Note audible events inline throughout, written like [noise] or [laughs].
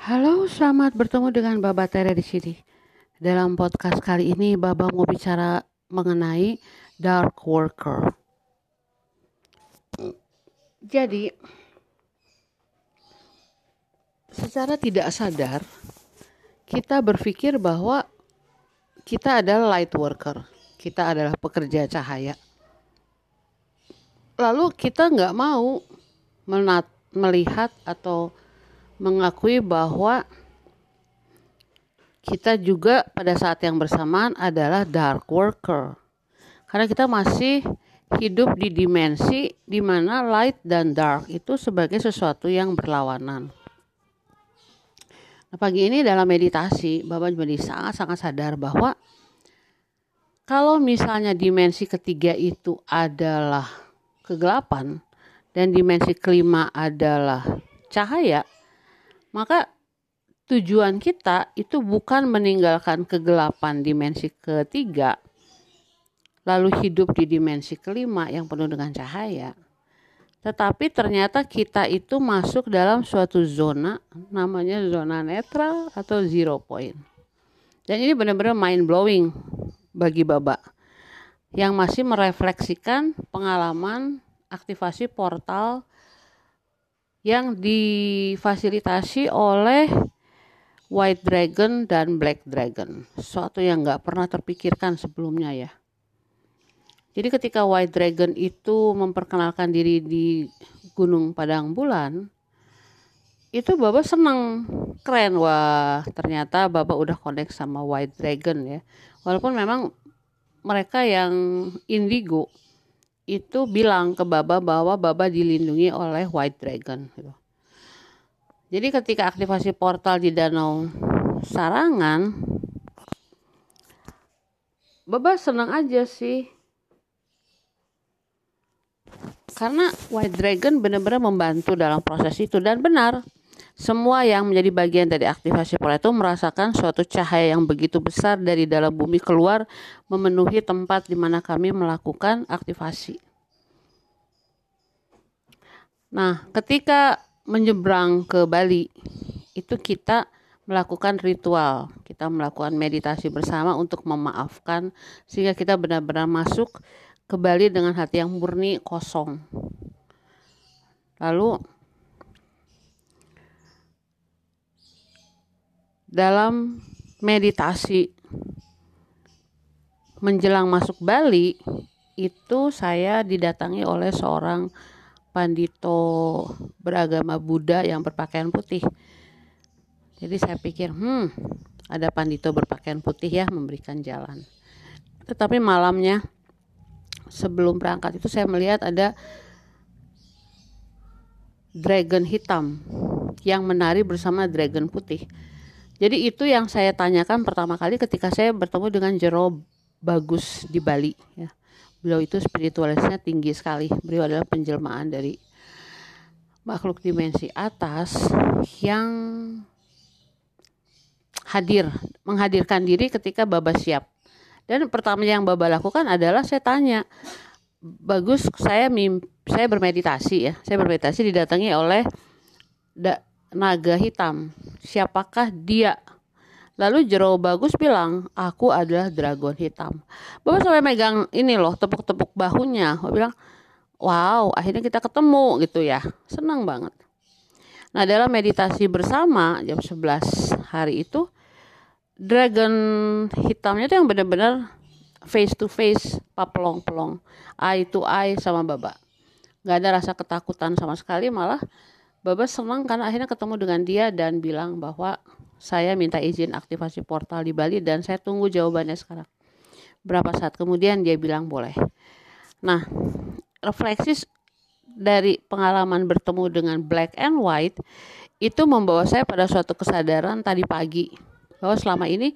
Halo, selamat bertemu dengan Baba Tere di sini. Dalam podcast kali ini, Baba mau bicara mengenai dark worker. Jadi, secara tidak sadar, kita berpikir bahwa kita adalah light worker, kita adalah pekerja cahaya. Lalu kita nggak mau melihat atau mengakui bahwa kita juga pada saat yang bersamaan adalah dark worker. Karena kita masih hidup di dimensi di mana light dan dark itu sebagai sesuatu yang berlawanan. Nah, pagi ini dalam meditasi, Bapak menjadi sangat-sangat sadar bahwa kalau misalnya dimensi ketiga itu adalah kegelapan dan dimensi kelima adalah cahaya, maka tujuan kita itu bukan meninggalkan kegelapan dimensi ketiga, lalu hidup di dimensi kelima yang penuh dengan cahaya. Tetapi ternyata kita itu masuk dalam suatu zona, namanya zona netral atau zero point. Dan ini benar-benar mind blowing bagi Baba yang masih merefleksikan pengalaman aktivasi portal yang difasilitasi oleh White Dragon dan Black Dragon. Sesuatu yang nggak pernah terpikirkan sebelumnya ya. Jadi ketika White Dragon itu memperkenalkan diri di Gunung Padang Bulan, itu Bapak seneng, keren. Wah ternyata Bapak udah connect sama White Dragon ya. Walaupun memang mereka yang indigo itu bilang ke Baba bahwa Baba dilindungi oleh White Dragon. Gitu. Jadi ketika aktivasi portal di Danau Sarangan, Baba senang aja sih. Karena White Dragon benar-benar membantu dalam proses itu dan benar. Semua yang menjadi bagian dari aktivasi pola itu merasakan suatu cahaya yang begitu besar dari dalam bumi keluar memenuhi tempat di mana kami melakukan aktivasi. Nah, ketika menyeberang ke Bali, itu kita melakukan ritual, kita melakukan meditasi bersama untuk memaafkan sehingga kita benar-benar masuk ke Bali dengan hati yang murni kosong. Lalu dalam meditasi menjelang masuk Bali itu saya didatangi oleh seorang pandito beragama Buddha yang berpakaian putih. Jadi saya pikir, hmm, ada pandito berpakaian putih ya memberikan jalan. Tetapi malamnya sebelum berangkat itu saya melihat ada dragon hitam yang menari bersama dragon putih. Jadi itu yang saya tanyakan pertama kali ketika saya bertemu dengan Jero Bagus di Bali. Ya. Beliau itu spiritualitasnya tinggi sekali. Beliau adalah penjelmaan dari makhluk dimensi atas yang hadir, menghadirkan diri ketika Baba siap. Dan pertama yang Baba lakukan adalah saya tanya, bagus saya mimpi, saya bermeditasi ya, saya bermeditasi didatangi oleh naga hitam. Siapakah dia? Lalu Jero Bagus bilang, aku adalah dragon hitam. Bapak sampai megang ini loh, tepuk-tepuk bahunya. Bapak bilang, wow, akhirnya kita ketemu gitu ya. Senang banget. Nah dalam meditasi bersama jam 11 hari itu, dragon hitamnya itu yang benar-benar face to face, papelong-pelong, eye to eye sama Baba. Gak ada rasa ketakutan sama sekali, malah Baba senang karena akhirnya ketemu dengan dia dan bilang bahwa saya minta izin aktivasi portal di Bali dan saya tunggu jawabannya sekarang. Berapa saat kemudian dia bilang boleh. Nah, refleksi dari pengalaman bertemu dengan black and white itu membawa saya pada suatu kesadaran tadi pagi bahwa selama ini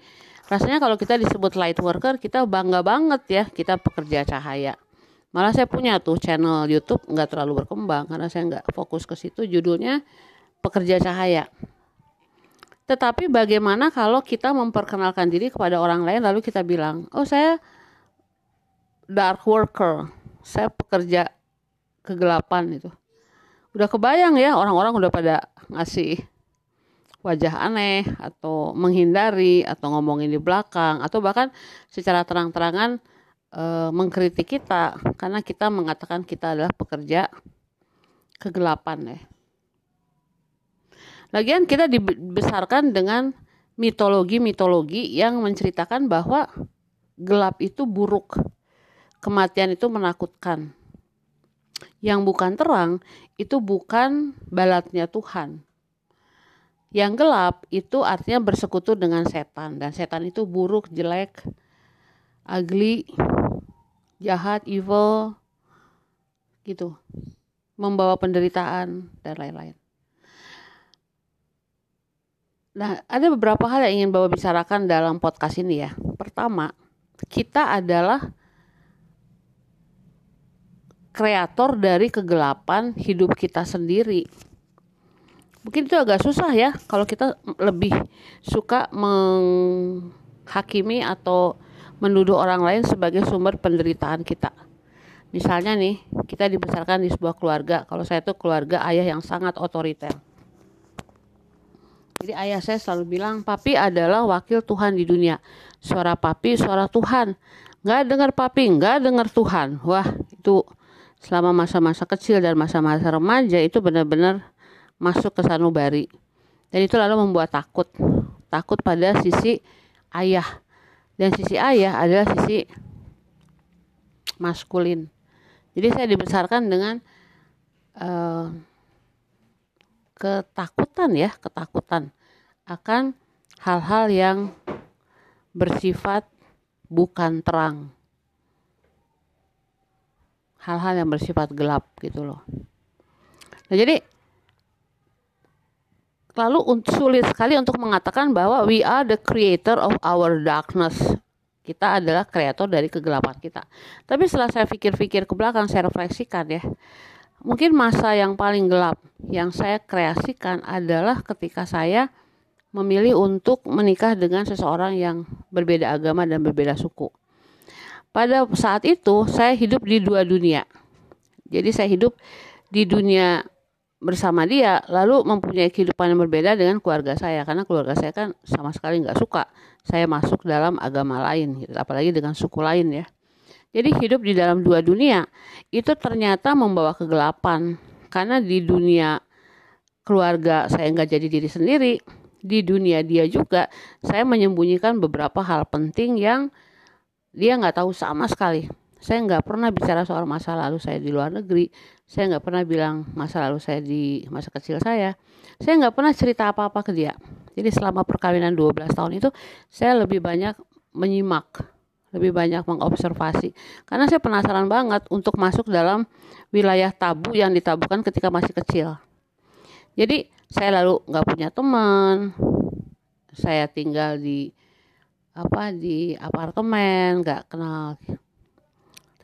rasanya kalau kita disebut light worker kita bangga banget ya kita pekerja cahaya malah saya punya tuh channel YouTube nggak terlalu berkembang karena saya nggak fokus ke situ. Judulnya pekerja cahaya. Tetapi bagaimana kalau kita memperkenalkan diri kepada orang lain lalu kita bilang oh saya dark worker. Saya pekerja kegelapan itu udah kebayang ya orang-orang udah pada ngasih wajah aneh atau menghindari atau ngomongin di belakang atau bahkan secara terang-terangan e, mengkritik kita karena kita mengatakan kita adalah pekerja kegelapan ya. Lagian kita dibesarkan dengan mitologi-mitologi yang menceritakan bahwa gelap itu buruk, kematian itu menakutkan. Yang bukan terang itu bukan balatnya Tuhan yang gelap itu artinya bersekutu dengan setan dan setan itu buruk, jelek, ugly, jahat, evil gitu. Membawa penderitaan dan lain-lain. Nah, ada beberapa hal yang ingin Bapak bicarakan dalam podcast ini ya. Pertama, kita adalah kreator dari kegelapan hidup kita sendiri mungkin itu agak susah ya kalau kita lebih suka menghakimi atau menuduh orang lain sebagai sumber penderitaan kita. Misalnya nih, kita dibesarkan di sebuah keluarga. Kalau saya itu keluarga ayah yang sangat otoriter. Jadi ayah saya selalu bilang, papi adalah wakil Tuhan di dunia. Suara papi, suara Tuhan. Nggak dengar papi, nggak dengar Tuhan. Wah, itu selama masa-masa kecil dan masa-masa remaja itu benar-benar masuk ke sanubari. Dan itu lalu membuat takut. Takut pada sisi ayah. Dan sisi ayah adalah sisi maskulin. Jadi saya dibesarkan dengan uh, ketakutan ya, ketakutan akan hal-hal yang bersifat bukan terang. Hal-hal yang bersifat gelap gitu loh. Nah, jadi lalu sulit sekali untuk mengatakan bahwa we are the creator of our darkness. Kita adalah kreator dari kegelapan kita. Tapi setelah saya pikir-pikir ke belakang, saya refleksikan ya. Mungkin masa yang paling gelap yang saya kreasikan adalah ketika saya memilih untuk menikah dengan seseorang yang berbeda agama dan berbeda suku. Pada saat itu, saya hidup di dua dunia. Jadi saya hidup di dunia bersama dia lalu mempunyai kehidupan yang berbeda dengan keluarga saya. Karena keluarga saya kan sama sekali nggak suka saya masuk dalam agama lain gitu apalagi dengan suku lain ya. Jadi hidup di dalam dua dunia itu ternyata membawa kegelapan. Karena di dunia keluarga saya nggak jadi diri sendiri di dunia dia juga saya menyembunyikan beberapa hal penting yang dia nggak tahu sama sekali saya nggak pernah bicara soal masa lalu saya di luar negeri. Saya nggak pernah bilang masa lalu saya di masa kecil saya. Saya nggak pernah cerita apa-apa ke dia. Jadi selama perkawinan 12 tahun itu saya lebih banyak menyimak lebih banyak mengobservasi. Karena saya penasaran banget untuk masuk dalam wilayah tabu yang ditabukan ketika masih kecil. Jadi saya lalu nggak punya teman. Saya tinggal di apa di apartemen nggak kenal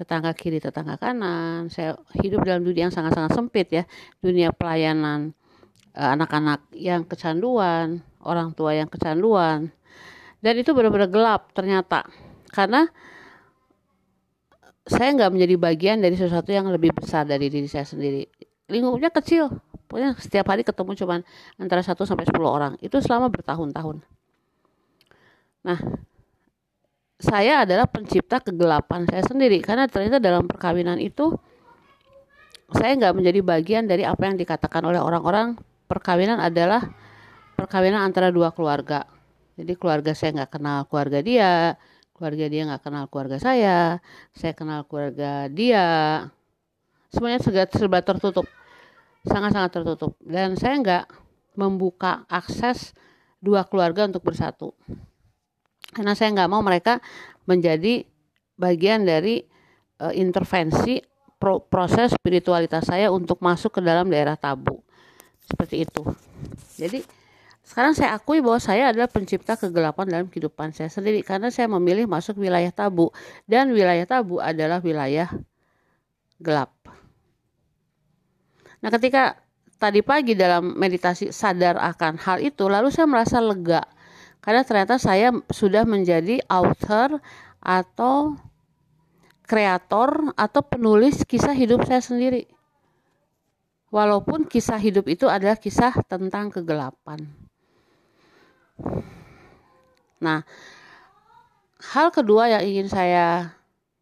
tetangga kiri, tetangga kanan. Saya hidup dalam dunia yang sangat-sangat sempit ya, dunia pelayanan eh, anak-anak yang kecanduan, orang tua yang kecanduan. Dan itu benar-benar gelap ternyata. Karena saya nggak menjadi bagian dari sesuatu yang lebih besar dari diri saya sendiri. Lingkupnya kecil, pokoknya setiap hari ketemu cuman antara 1 sampai 10 orang. Itu selama bertahun-tahun. Nah, saya adalah pencipta kegelapan saya sendiri. Karena ternyata dalam perkawinan itu saya nggak menjadi bagian dari apa yang dikatakan oleh orang-orang. Perkawinan adalah perkawinan antara dua keluarga. Jadi keluarga saya nggak kenal keluarga dia keluarga dia nggak kenal keluarga saya saya kenal keluarga dia. Semuanya serba tertutup sangat-sangat tertutup. Dan saya nggak membuka akses dua keluarga untuk bersatu karena saya nggak mau mereka menjadi bagian dari uh, intervensi pro proses spiritualitas saya untuk masuk ke dalam daerah tabu. Seperti itu. Jadi sekarang saya akui bahwa saya adalah pencipta kegelapan dalam kehidupan saya sendiri karena saya memilih masuk wilayah tabu. Dan wilayah tabu adalah wilayah gelap. Nah ketika tadi pagi dalam meditasi sadar akan hal itu lalu saya merasa lega karena ternyata saya sudah menjadi author atau kreator atau penulis kisah hidup saya sendiri. Walaupun kisah hidup itu adalah kisah tentang kegelapan. Nah, hal kedua yang ingin saya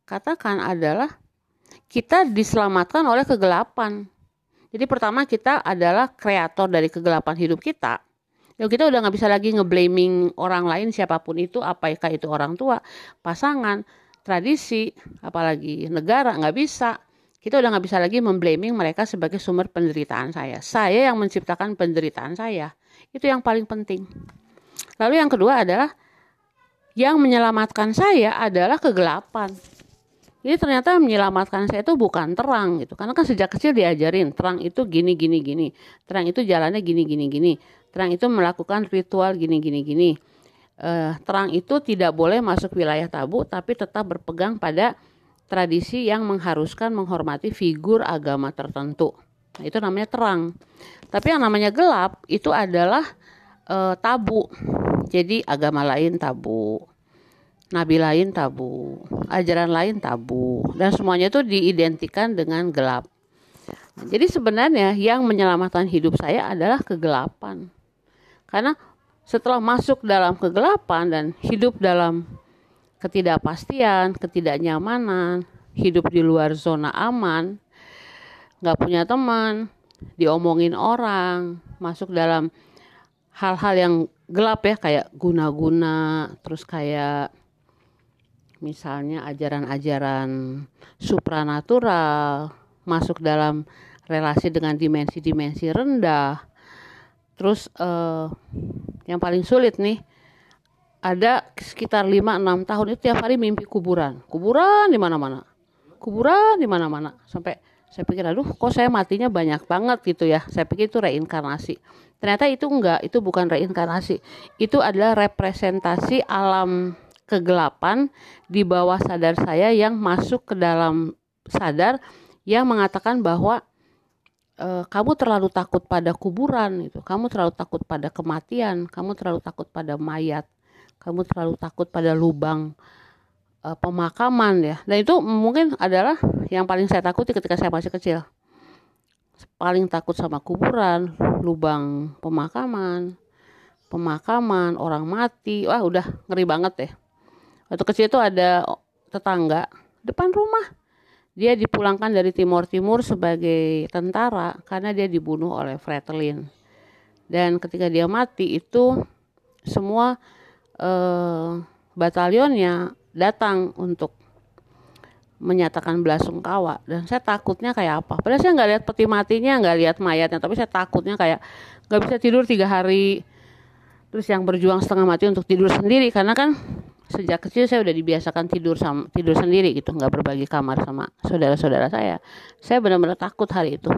katakan adalah kita diselamatkan oleh kegelapan. Jadi pertama kita adalah kreator dari kegelapan hidup kita. Ya kita udah nggak bisa lagi ngeblaming orang lain siapa pun itu, apakah itu orang tua, pasangan, tradisi, apalagi negara nggak bisa. Kita udah nggak bisa lagi memblaming mereka sebagai sumber penderitaan saya. Saya yang menciptakan penderitaan saya. Itu yang paling penting. Lalu yang kedua adalah yang menyelamatkan saya adalah kegelapan. Jadi ternyata menyelamatkan saya itu bukan terang gitu. Karena kan sejak kecil diajarin terang itu gini gini gini. Terang itu jalannya gini gini gini. Terang itu melakukan ritual gini gini gini. Uh, terang itu tidak boleh masuk wilayah tabu tapi tetap berpegang pada tradisi yang mengharuskan menghormati figur agama tertentu. Nah, itu namanya terang. Tapi yang namanya gelap itu adalah uh, tabu. Jadi agama lain tabu, nabi lain tabu, ajaran lain tabu, dan semuanya itu diidentikan dengan gelap. Jadi sebenarnya yang menyelamatkan hidup saya adalah kegelapan. Karena setelah masuk dalam kegelapan dan hidup dalam ketidakpastian, ketidaknyamanan, hidup di luar zona aman, nggak punya teman, diomongin orang, masuk dalam hal-hal yang gelap ya kayak guna-guna terus kayak misalnya ajaran-ajaran supranatural masuk dalam relasi dengan dimensi-dimensi rendah terus uh, yang paling sulit nih ada sekitar 5-6 tahun itu tiap hari mimpi kuburan. Kuburan di mana-mana. Kuburan di mana-mana. Sampai saya pikir aduh kok saya matinya banyak banget gitu ya. Saya pikir itu reinkarnasi. Ternyata itu enggak. Itu bukan reinkarnasi. Itu adalah representasi alam kegelapan di bawah sadar saya yang masuk ke dalam sadar yang mengatakan bahwa e, kamu terlalu takut pada kuburan itu kamu terlalu takut pada kematian kamu terlalu takut pada mayat kamu terlalu takut pada lubang uh, pemakaman ya. Dan itu mungkin adalah yang paling saya takuti ketika saya masih kecil. Paling takut sama kuburan, lubang pemakaman, pemakaman, orang mati. Wah, udah ngeri banget ya. Waktu kecil itu ada tetangga depan rumah. Dia dipulangkan dari Timur Timur sebagai tentara karena dia dibunuh oleh Fretlin. Dan ketika dia mati itu semua eh, batalionnya datang untuk menyatakan belasungkawa. Dan saya takutnya kayak apa? Padahal saya nggak lihat peti matinya nggak lihat mayatnya tapi saya takutnya kayak nggak bisa tidur tiga hari. Terus yang berjuang setengah mati untuk tidur sendiri karena kan sejak kecil saya udah dibiasakan tidur sama tidur sendiri gitu nggak berbagi kamar sama saudara-saudara saya saya benar-benar takut hari itu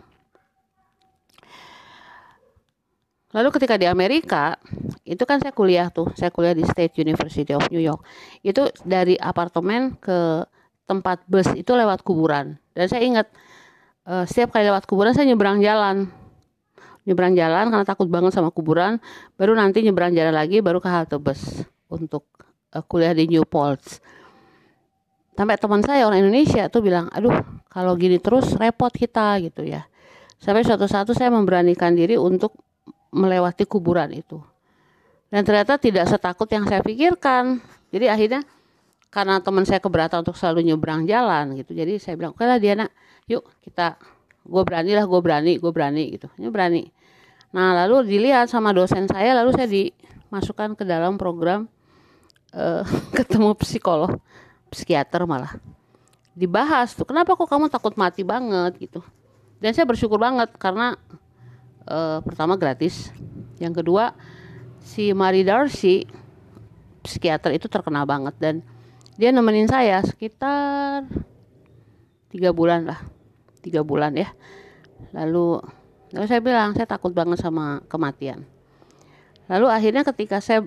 Lalu ketika di Amerika, itu kan saya kuliah tuh, saya kuliah di State University of New York. Itu dari apartemen ke tempat bus itu lewat kuburan. Dan saya ingat uh, setiap kali lewat kuburan saya nyebrang jalan. Nyebrang jalan karena takut banget sama kuburan, baru nanti nyebrang jalan lagi baru ke halte bus untuk uh, kuliah di Newport. Sampai teman saya orang Indonesia tuh bilang, "Aduh, kalau gini terus repot kita gitu ya." Sampai suatu saat saya memberanikan diri untuk melewati kuburan itu. Dan ternyata tidak setakut yang saya pikirkan. Jadi akhirnya karena teman saya keberatan untuk selalu nyebrang jalan gitu. Jadi saya bilang, oke lah Diana, yuk kita, gue berani lah, gue berani, gue berani gitu. Ini berani. Nah lalu dilihat sama dosen saya, lalu saya dimasukkan ke dalam program uh, [laughs] ketemu psikolog, psikiater malah. Dibahas tuh, kenapa kok kamu takut mati banget gitu. Dan saya bersyukur banget karena uh, pertama gratis yang kedua si Mary Darcy psikiater itu terkenal banget dan dia nemenin saya sekitar tiga bulan lah tiga bulan ya lalu lalu saya bilang saya takut banget sama kematian lalu akhirnya ketika saya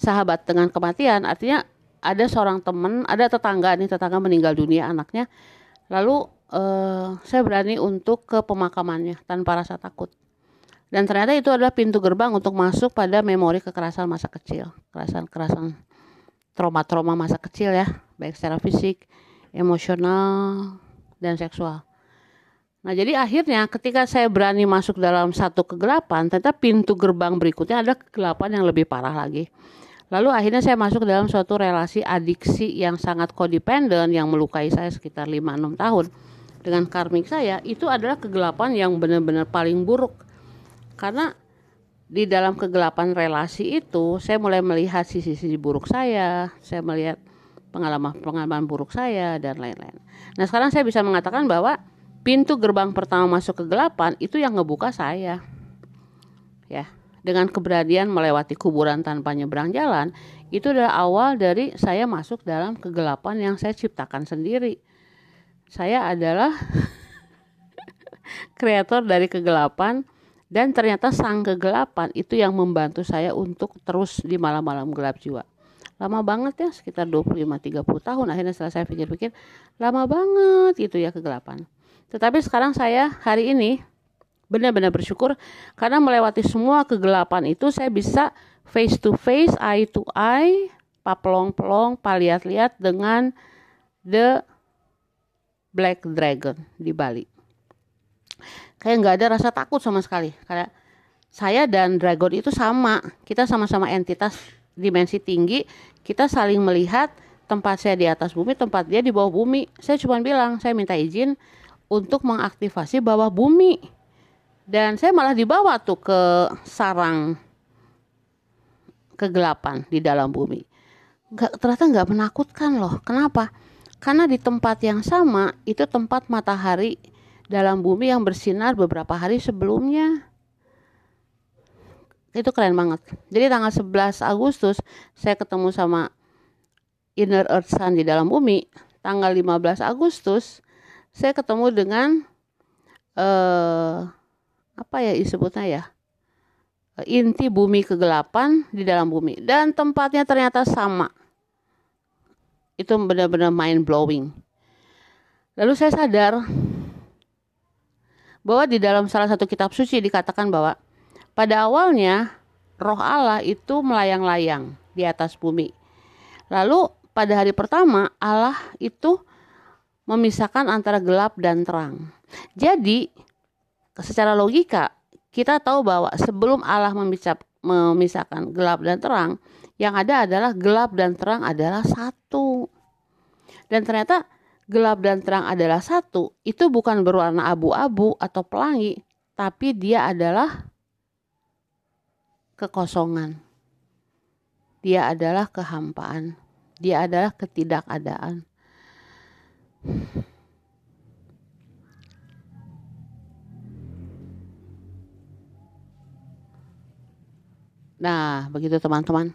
bersahabat dengan kematian artinya ada seorang teman ada tetangga nih tetangga meninggal dunia anaknya lalu uh, saya berani untuk ke pemakamannya tanpa rasa takut. Dan ternyata itu adalah pintu gerbang untuk masuk pada memori kekerasan masa kecil, kekerasan-kekerasan trauma-trauma masa kecil ya, baik secara fisik, emosional, dan seksual. Nah, jadi akhirnya ketika saya berani masuk dalam satu kegelapan, ternyata pintu gerbang berikutnya ada kegelapan yang lebih parah lagi. Lalu akhirnya saya masuk dalam suatu relasi adiksi yang sangat codependent yang melukai saya sekitar 5-6 tahun. Dengan karmik saya, itu adalah kegelapan yang benar-benar paling buruk. Karena di dalam kegelapan relasi itu, saya mulai melihat sisi-sisi buruk saya, saya melihat pengalaman-pengalaman buruk saya, dan lain-lain. Nah, sekarang saya bisa mengatakan bahwa pintu gerbang pertama masuk kegelapan itu yang ngebuka saya. Ya, dengan keberanian melewati kuburan tanpa nyebrang jalan, itu adalah awal dari saya masuk dalam kegelapan yang saya ciptakan sendiri. Saya adalah [laughs] kreator dari kegelapan dan ternyata sang kegelapan itu yang membantu saya untuk terus di malam-malam gelap jiwa. Lama banget ya, sekitar 25-30 tahun akhirnya setelah saya pikir-pikir, lama banget itu ya kegelapan. Tetapi sekarang saya hari ini benar-benar bersyukur karena melewati semua kegelapan itu saya bisa face to face, eye to eye, papelong-pelong, paliat-liat dengan the black dragon di Bali. Kayak nggak ada rasa takut sama sekali. Karena saya dan dragon itu sama. Kita sama-sama entitas dimensi tinggi. Kita saling melihat tempat saya di atas bumi, tempat dia di bawah bumi. Saya cuma bilang, saya minta izin untuk mengaktifasi bawah bumi. Dan saya malah dibawa tuh ke sarang kegelapan di dalam bumi. Gak, ternyata nggak menakutkan loh. Kenapa? Karena di tempat yang sama itu tempat matahari dalam bumi yang bersinar beberapa hari sebelumnya. Itu keren banget. Jadi tanggal 11 Agustus saya ketemu sama Inner Earth Sun di dalam bumi. Tanggal 15 Agustus saya ketemu dengan eh, apa ya disebutnya ya? Inti bumi kegelapan di dalam bumi. Dan tempatnya ternyata sama. Itu benar-benar mind blowing lalu saya sadar bahwa di dalam salah satu kitab suci dikatakan bahwa pada awalnya roh Allah itu melayang-layang di atas bumi. Lalu pada hari pertama Allah itu memisahkan antara gelap dan terang. Jadi, secara logika, kita tahu bahwa sebelum Allah memisahkan gelap dan terang, yang ada adalah gelap dan terang adalah satu. Dan ternyata gelap dan terang adalah satu, itu bukan berwarna abu-abu atau pelangi, tapi dia adalah kekosongan. Dia adalah kehampaan. Dia adalah ketidakadaan. Nah, begitu teman-teman.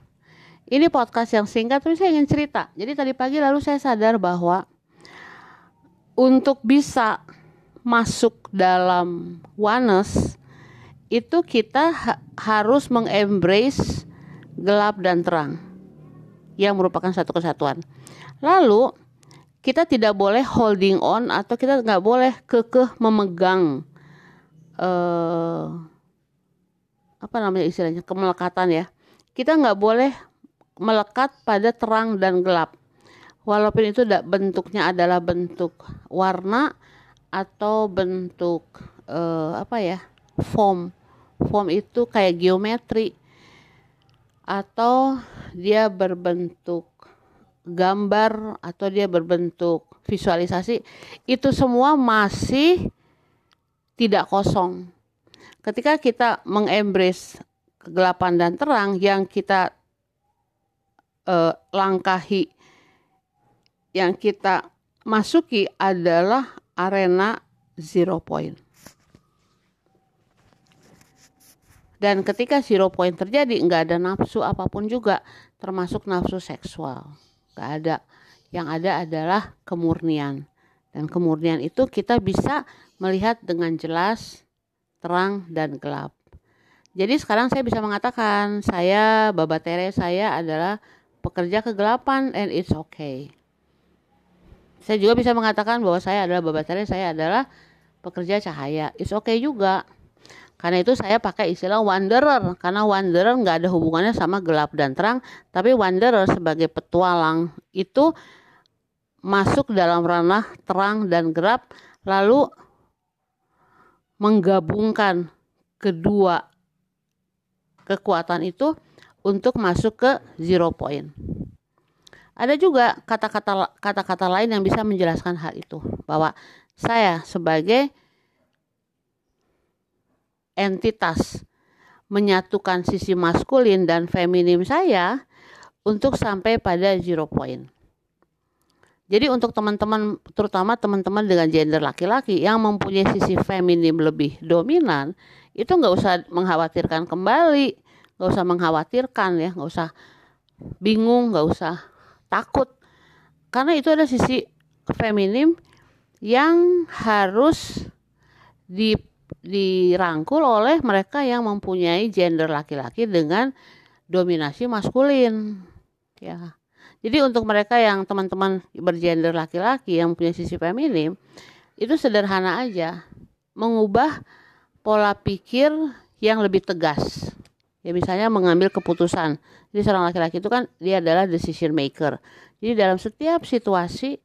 Ini podcast yang singkat, tapi saya ingin cerita. Jadi tadi pagi lalu saya sadar bahwa untuk bisa masuk dalam oneness itu kita ha harus mengembrace gelap dan terang yang merupakan satu kesatuan. Lalu kita tidak boleh holding on atau kita nggak boleh kekeh memegang uh, apa namanya istilahnya kemelekatan ya. Kita nggak boleh melekat pada terang dan gelap. Walaupun itu bentuknya adalah bentuk warna atau bentuk uh, apa ya form form itu kayak geometri. Atau dia berbentuk gambar atau dia berbentuk visualisasi itu semua masih tidak kosong. Ketika kita mengembrace kegelapan dan terang yang kita uh, langkahi yang kita masuki adalah arena zero point. Dan ketika zero point terjadi, nggak ada nafsu apa pun juga, termasuk nafsu seksual. Gak ada. Yang ada adalah kemurnian. Dan kemurnian itu kita bisa melihat dengan jelas terang dan gelap. Jadi sekarang saya bisa mengatakan saya Baba Tere saya adalah pekerja kegelapan and it's okay. Saya juga bisa mengatakan bahwa saya adalah Baba Tere saya adalah pekerja cahaya. It's okay juga. Karena itu saya pakai istilah wanderer. Karena wanderer nggak ada hubungannya sama gelap dan terang, tapi wanderer sebagai petualang itu masuk dalam ranah terang dan gelap. Lalu menggabungkan kedua kekuatan itu untuk masuk ke zero point. Ada juga kata-kata kata-kata lain yang bisa menjelaskan hal itu bahwa saya sebagai entitas menyatukan sisi maskulin dan feminim saya untuk sampai pada zero point. Jadi untuk teman-teman, terutama teman-teman dengan gender laki-laki yang mempunyai sisi feminim lebih dominan, itu nggak usah mengkhawatirkan kembali, nggak usah mengkhawatirkan ya, nggak usah bingung, nggak usah takut, karena itu ada sisi feminim yang harus di, dirangkul oleh mereka yang mempunyai gender laki-laki dengan dominasi maskulin, ya. Jadi untuk mereka yang teman-teman bergender laki-laki yang punya sisi feminim itu sederhana aja mengubah pola pikir yang lebih tegas. Ya misalnya mengambil keputusan. Jadi seorang laki-laki itu kan dia adalah decision maker. Jadi dalam setiap situasi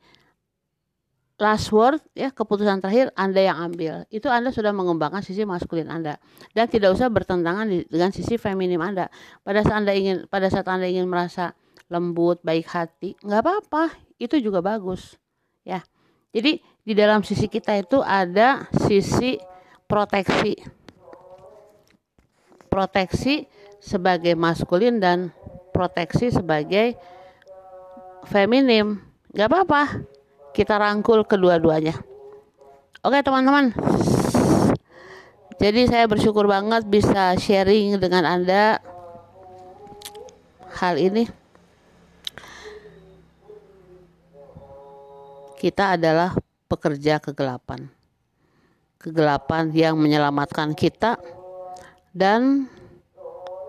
last word ya keputusan terakhir Anda yang ambil. Itu Anda sudah mengembangkan sisi maskulin Anda dan tidak usah bertentangan dengan sisi feminim Anda. Pada saat Anda ingin pada saat Anda ingin merasa lembut, baik hati, nggak apa-apa, itu juga bagus, ya. Jadi di dalam sisi kita itu ada sisi proteksi, proteksi sebagai maskulin dan proteksi sebagai feminim, nggak apa-apa, kita rangkul kedua-duanya. Oke teman-teman, jadi saya bersyukur banget bisa sharing dengan Anda hal ini. Kita adalah pekerja kegelapan. Kegelapan yang menyelamatkan kita dan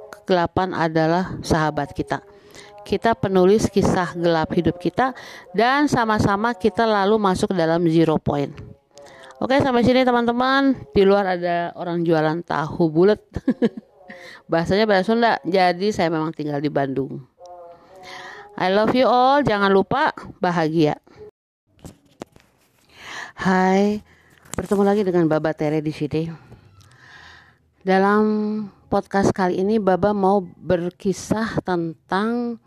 kegelapan adalah sahabat kita. Kita penulis kisah gelap hidup kita dan sama-sama kita lalu masuk dalam zero point. Oke, sampai sini teman-teman. Di luar ada orang jualan tahu bulat. [laughs] Bahasanya bahasa Sunda. Jadi saya memang tinggal di Bandung. I love you all. Jangan lupa bahagia. Hai, bertemu lagi dengan Baba Tere di sini. Dalam podcast kali ini Baba mau berkisah tentang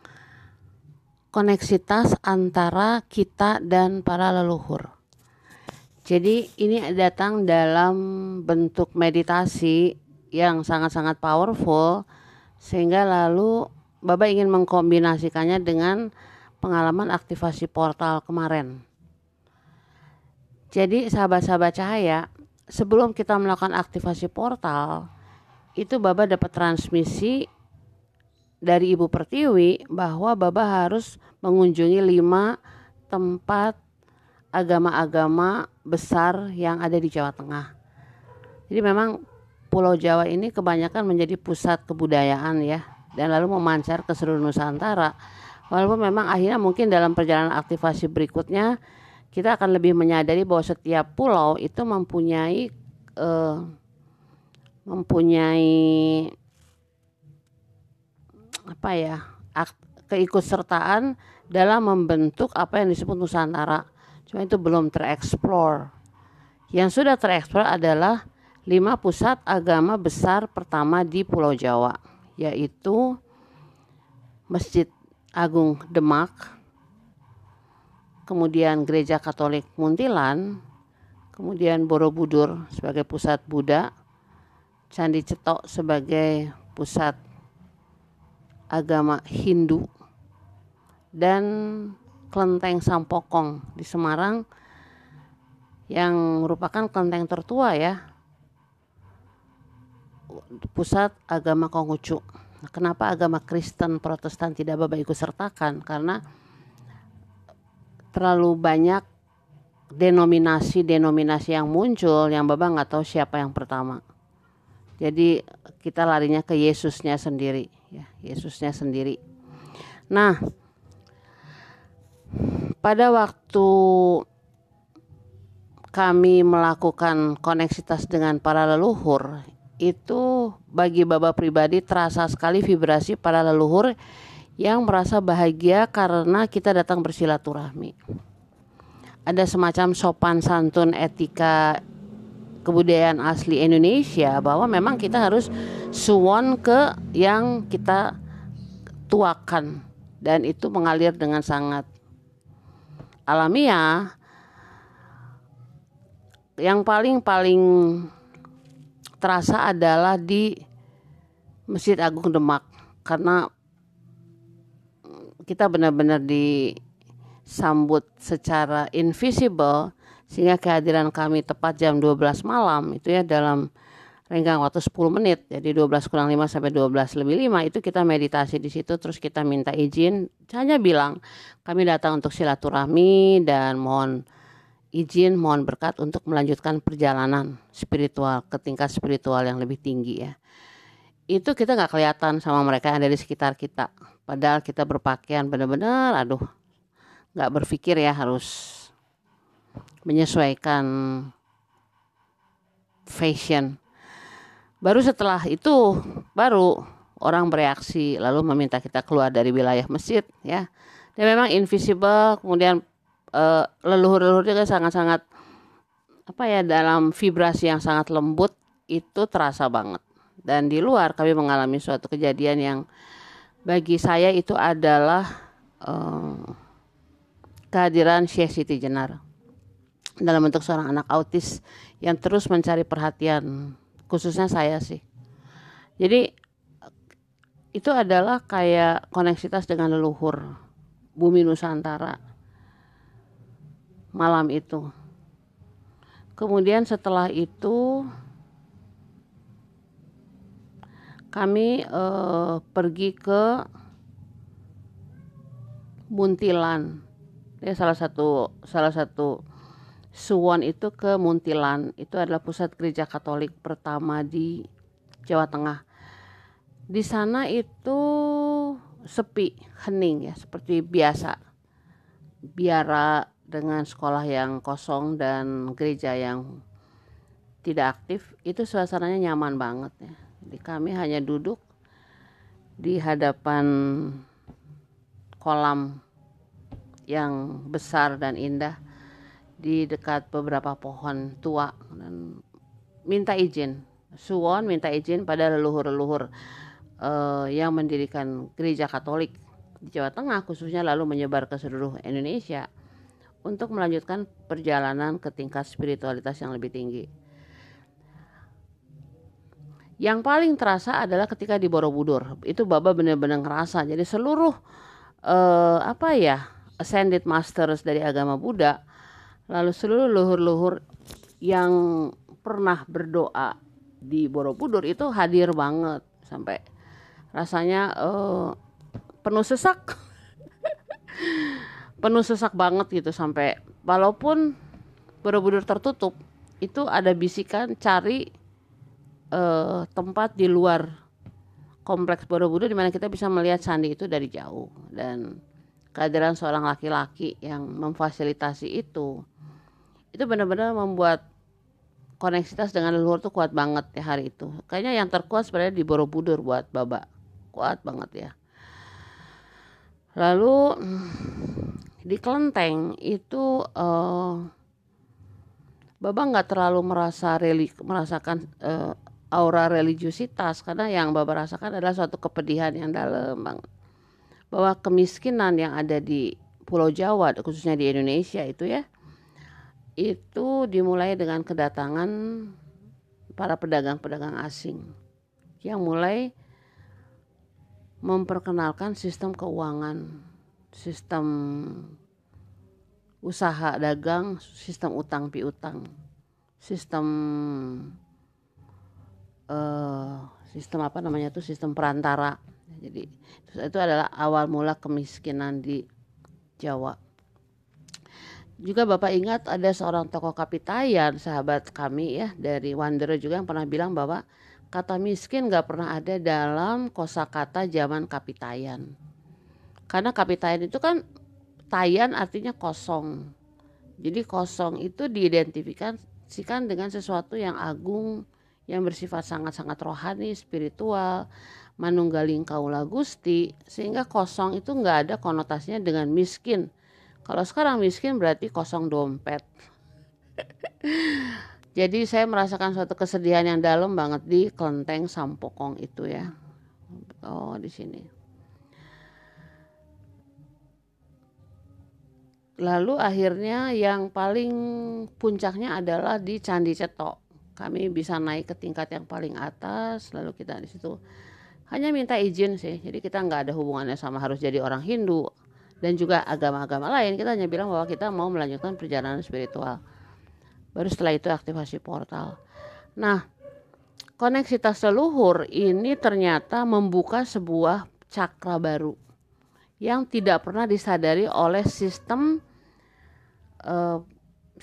koneksitas antara kita dan para leluhur. Jadi ini datang dalam bentuk meditasi yang sangat-sangat powerful sehingga lalu Baba ingin mengkombinasikannya dengan pengalaman aktivasi portal kemarin jadi sahabat-sahabat cahaya, sebelum kita melakukan aktivasi portal, itu Baba dapat transmisi dari Ibu Pertiwi bahwa Baba harus mengunjungi lima tempat agama-agama besar yang ada di Jawa Tengah. Jadi memang Pulau Jawa ini kebanyakan menjadi pusat kebudayaan ya dan lalu memancar ke seluruh Nusantara. Walaupun memang akhirnya mungkin dalam perjalanan aktivasi berikutnya kita akan lebih menyadari bahwa setiap pulau itu mempunyai uh, mempunyai apa ya keikutsertaan dalam membentuk apa yang disebut Nusantara. Cuma itu belum tereksplor. Yang sudah tereksplor adalah lima pusat agama besar pertama di Pulau Jawa, yaitu Masjid Agung Demak, kemudian Gereja Katolik Muntilan, kemudian Borobudur sebagai pusat Buddha, Candi Cetok sebagai pusat agama Hindu, dan Kelenteng Sampokong di Semarang yang merupakan kelenteng tertua ya, pusat agama Konghucu. Kenapa agama Kristen Protestan tidak bapak ikut sertakan? Karena terlalu banyak denominasi-denominasi yang muncul yang Bapak nggak tahu siapa yang pertama. Jadi kita larinya ke Yesusnya sendiri, ya Yesusnya sendiri. Nah, pada waktu kami melakukan koneksitas dengan para leluhur, itu bagi Bapak pribadi terasa sekali vibrasi para leluhur yang merasa bahagia karena kita datang bersilaturahmi. Ada semacam sopan santun etika kebudayaan asli Indonesia bahwa memang kita harus suwon ke yang kita tuakan. Dan itu mengalir dengan sangat alamiah. Yang paling paling terasa adalah di Masjid Agung Demak. Karena kita benar-benar disambut secara invisible sehingga kehadiran kami tepat jam 12 malam itu ya dalam renggang waktu 10 menit. Jadi 12 kurang 5 sampai 12 lebih 5 itu kita meditasi di situ terus kita minta izin. Hanya bilang kami datang untuk silaturahmi dan mohon izin mohon berkat untuk melanjutkan perjalanan spiritual ke tingkat spiritual yang lebih tinggi ya. Itu kita nggak kelihatan sama mereka yang ada di sekitar kita padahal kita berpakaian benar-benar aduh nggak berpikir ya harus menyesuaikan fashion. Baru setelah itu baru orang bereaksi lalu meminta kita keluar dari wilayah masjid ya. Dan memang invisible kemudian uh, leluhur-leluhur juga sangat-sangat apa ya dalam vibrasi yang sangat lembut itu terasa banget. Dan di luar kami mengalami suatu kejadian yang bagi saya itu adalah uh, kehadiran Syekh Siti Jenar dalam bentuk seorang anak autis yang terus mencari perhatian khususnya saya sih. Jadi itu adalah kayak koneksitas dengan leluhur bumi Nusantara malam itu. Kemudian setelah itu kami eh, pergi ke Muntilan. Ya salah satu salah satu Suwon itu ke Muntilan. Itu adalah pusat gereja Katolik pertama di Jawa Tengah. Di sana itu sepi hening ya seperti biasa. Biara dengan sekolah yang kosong dan gereja yang tidak aktif itu suasananya nyaman banget ya jadi kami hanya duduk di hadapan kolam yang besar dan indah di dekat beberapa pohon tua dan minta izin suwon minta izin pada leluhur-leluhur uh, yang mendirikan gereja Katolik di Jawa Tengah khususnya lalu menyebar ke seluruh Indonesia untuk melanjutkan perjalanan ke tingkat spiritualitas yang lebih tinggi. Yang paling terasa adalah ketika di Borobudur. Itu Baba benar-benar ngerasa. Jadi seluruh uh, apa ya ascended masters dari agama Buddha Lalu seluruh luhur-luhur yang pernah berdoa di Borobudur itu hadir banget sampai rasanya uh, penuh sesak. [laughs] penuh sesak banget gitu sampai walaupun Borobudur tertutup itu ada bisikan cari uh, tempat di luar kompleks Borobudur di mana kita bisa melihat candi itu dari jauh. Dan kehadiran seorang laki-laki yang memfasilitasi itu itu benar-benar membuat koneksitas dengan leluhur tuh kuat banget ya hari itu. Kayaknya yang terkuat sebenarnya di Borobudur buat Baba. Kuat banget ya. Lalu [sniffs] di Kelenteng itu uh, Baba nggak terlalu merasa reli merasakan uh, aura religiusitas karena yang Baba rasakan adalah suatu kepedihan yang dalam banget bahwa kemiskinan yang ada di Pulau Jawa khususnya di Indonesia itu ya itu dimulai dengan kedatangan para pedagang-pedagang asing yang mulai memperkenalkan sistem keuangan, sistem usaha dagang, sistem utang piutang, sistem uh, sistem apa namanya itu sistem perantara. Jadi itu adalah awal mula kemiskinan di Jawa juga Bapak ingat ada seorang tokoh kapitayan sahabat kami ya dari Wanderer juga yang pernah bilang bahwa kata miskin gak pernah ada dalam kosakata zaman kapitayan. Karena kapitayan itu kan tayan artinya kosong. Jadi kosong itu diidentifikasikan dengan sesuatu yang agung, yang bersifat sangat-sangat rohani, spiritual, manunggaling kaula gusti, sehingga kosong itu nggak ada konotasinya dengan miskin kalau sekarang miskin berarti kosong dompet. [laughs] Jadi saya merasakan suatu kesedihan yang dalam banget di kelenteng Sampokong itu ya. Oh, di sini. Lalu akhirnya yang paling puncaknya adalah di Candi Cetok. Kami bisa naik ke tingkat yang paling atas, lalu kita di situ hanya minta izin sih. Jadi kita nggak ada hubungannya sama harus jadi orang Hindu dan juga agama-agama lain. Kita hanya bilang bahwa kita mau melanjutkan perjalanan spiritual baru setelah itu aktivasi portal. Nah, koneksitas leluhur ini ternyata membuka sebuah cakra baru yang tidak pernah disadari oleh sistem uh,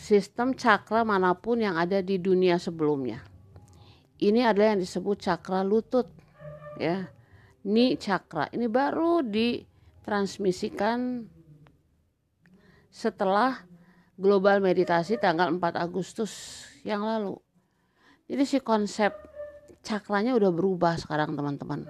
sistem cakra mana pun yang ada di dunia sebelumnya. Ini adalah yang disebut cakra lutut ya. Ini cakra ini baru ditransmisikan setelah global meditasi tanggal 4 Agustus yang lalu. Jadi si konsep cakranya udah berubah sekarang teman-teman.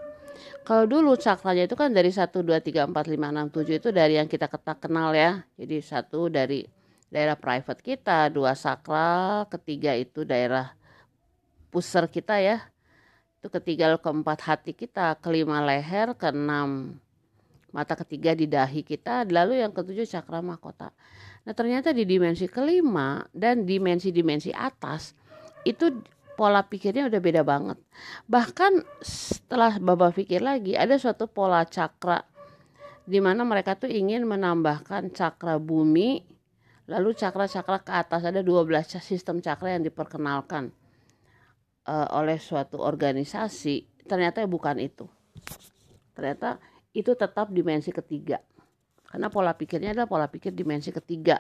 Kalau dulu cakranya itu kan dari 1, 2, 3, 4, 5, 6, 7 itu dari yang kita kenal ya. Jadi satu dari daerah private kita, dua sakral, ketiga itu daerah pusar kita ya. Itu ketiga keempat hati kita, kelima leher, keenam mata ketiga di dahi kita, lalu yang ketujuh cakra mahkota. Nah ternyata di dimensi kelima dan dimensi-dimensi atas itu pola pikirnya udah beda banget. Bahkan setelah Baba pikir lagi ada suatu pola cakra di mana mereka tuh ingin menambahkan cakra bumi lalu cakra-cakra ke atas ada 12 sistem cakra yang diperkenalkan uh, oleh suatu organisasi ternyata bukan itu. Ternyata itu tetap dimensi ketiga. Karena pola pikirnya adalah pola pikir dimensi ketiga.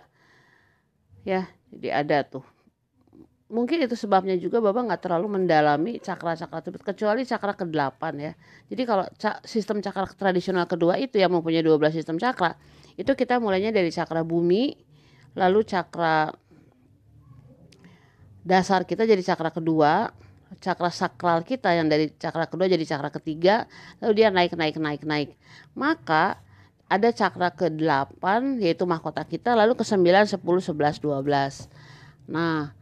Ya, jadi ada tuh. Mungkin itu sebabnya juga Bapak nggak terlalu mendalami cakra-cakra tersebut kecuali cakra ke-8 ya. Jadi kalau sistem cakra tradisional kedua itu yang mempunyai 12 sistem cakra, itu kita mulainya dari cakra bumi, lalu cakra dasar kita jadi cakra kedua, cakra sakral kita yang dari cakra kedua jadi cakra ketiga, lalu dia naik naik naik naik. Maka ada cakra ke-8 yaitu mahkota kita lalu ke-9 10 11 12. Nah,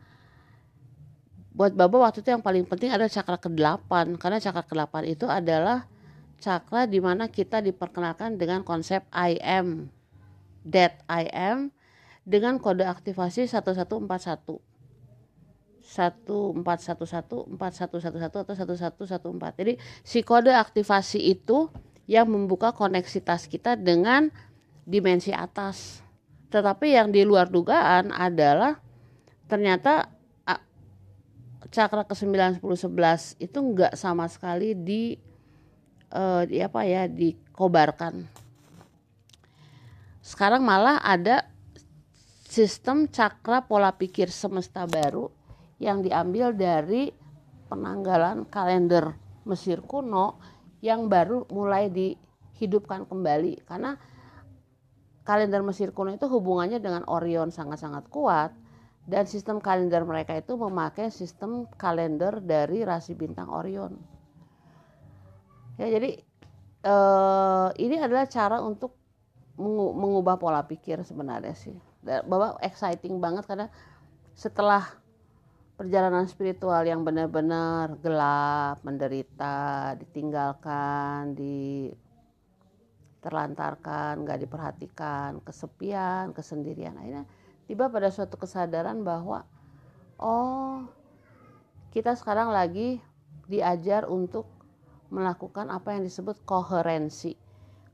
buat Baba waktu itu yang paling penting ada cakra ke-8 karena cakra ke-8 itu adalah cakra di mana kita diperkenalkan dengan konsep I am that I am dengan kode aktivasi 1141 1411 4111 atau 1114. Jadi si kode aktivasi itu yang membuka koneksitas kita dengan dimensi atas. Tetapi yang di luar dugaan adalah ternyata cakra ke-9 10 11 itu enggak sama sekali di uh, di apa ya dikobarkan. Sekarang malah ada sistem cakra pola pikir semesta baru yang diambil dari penanggalan kalender Mesir kuno yang baru mulai dihidupkan kembali karena kalender Mesir kuno itu hubungannya dengan Orion sangat-sangat kuat dan sistem kalender mereka itu memakai sistem kalender dari rasi bintang Orion. Ya jadi eh, ini adalah cara untuk mengubah pola pikir sebenarnya sih. Bapak exciting banget karena setelah perjalanan spiritual yang benar-benar gelap, menderita, ditinggalkan, di terlantarkan, nggak diperhatikan, kesepian, kesendirian. Akhirnya tiba pada suatu kesadaran bahwa oh kita sekarang lagi diajar untuk melakukan apa yang disebut koherensi.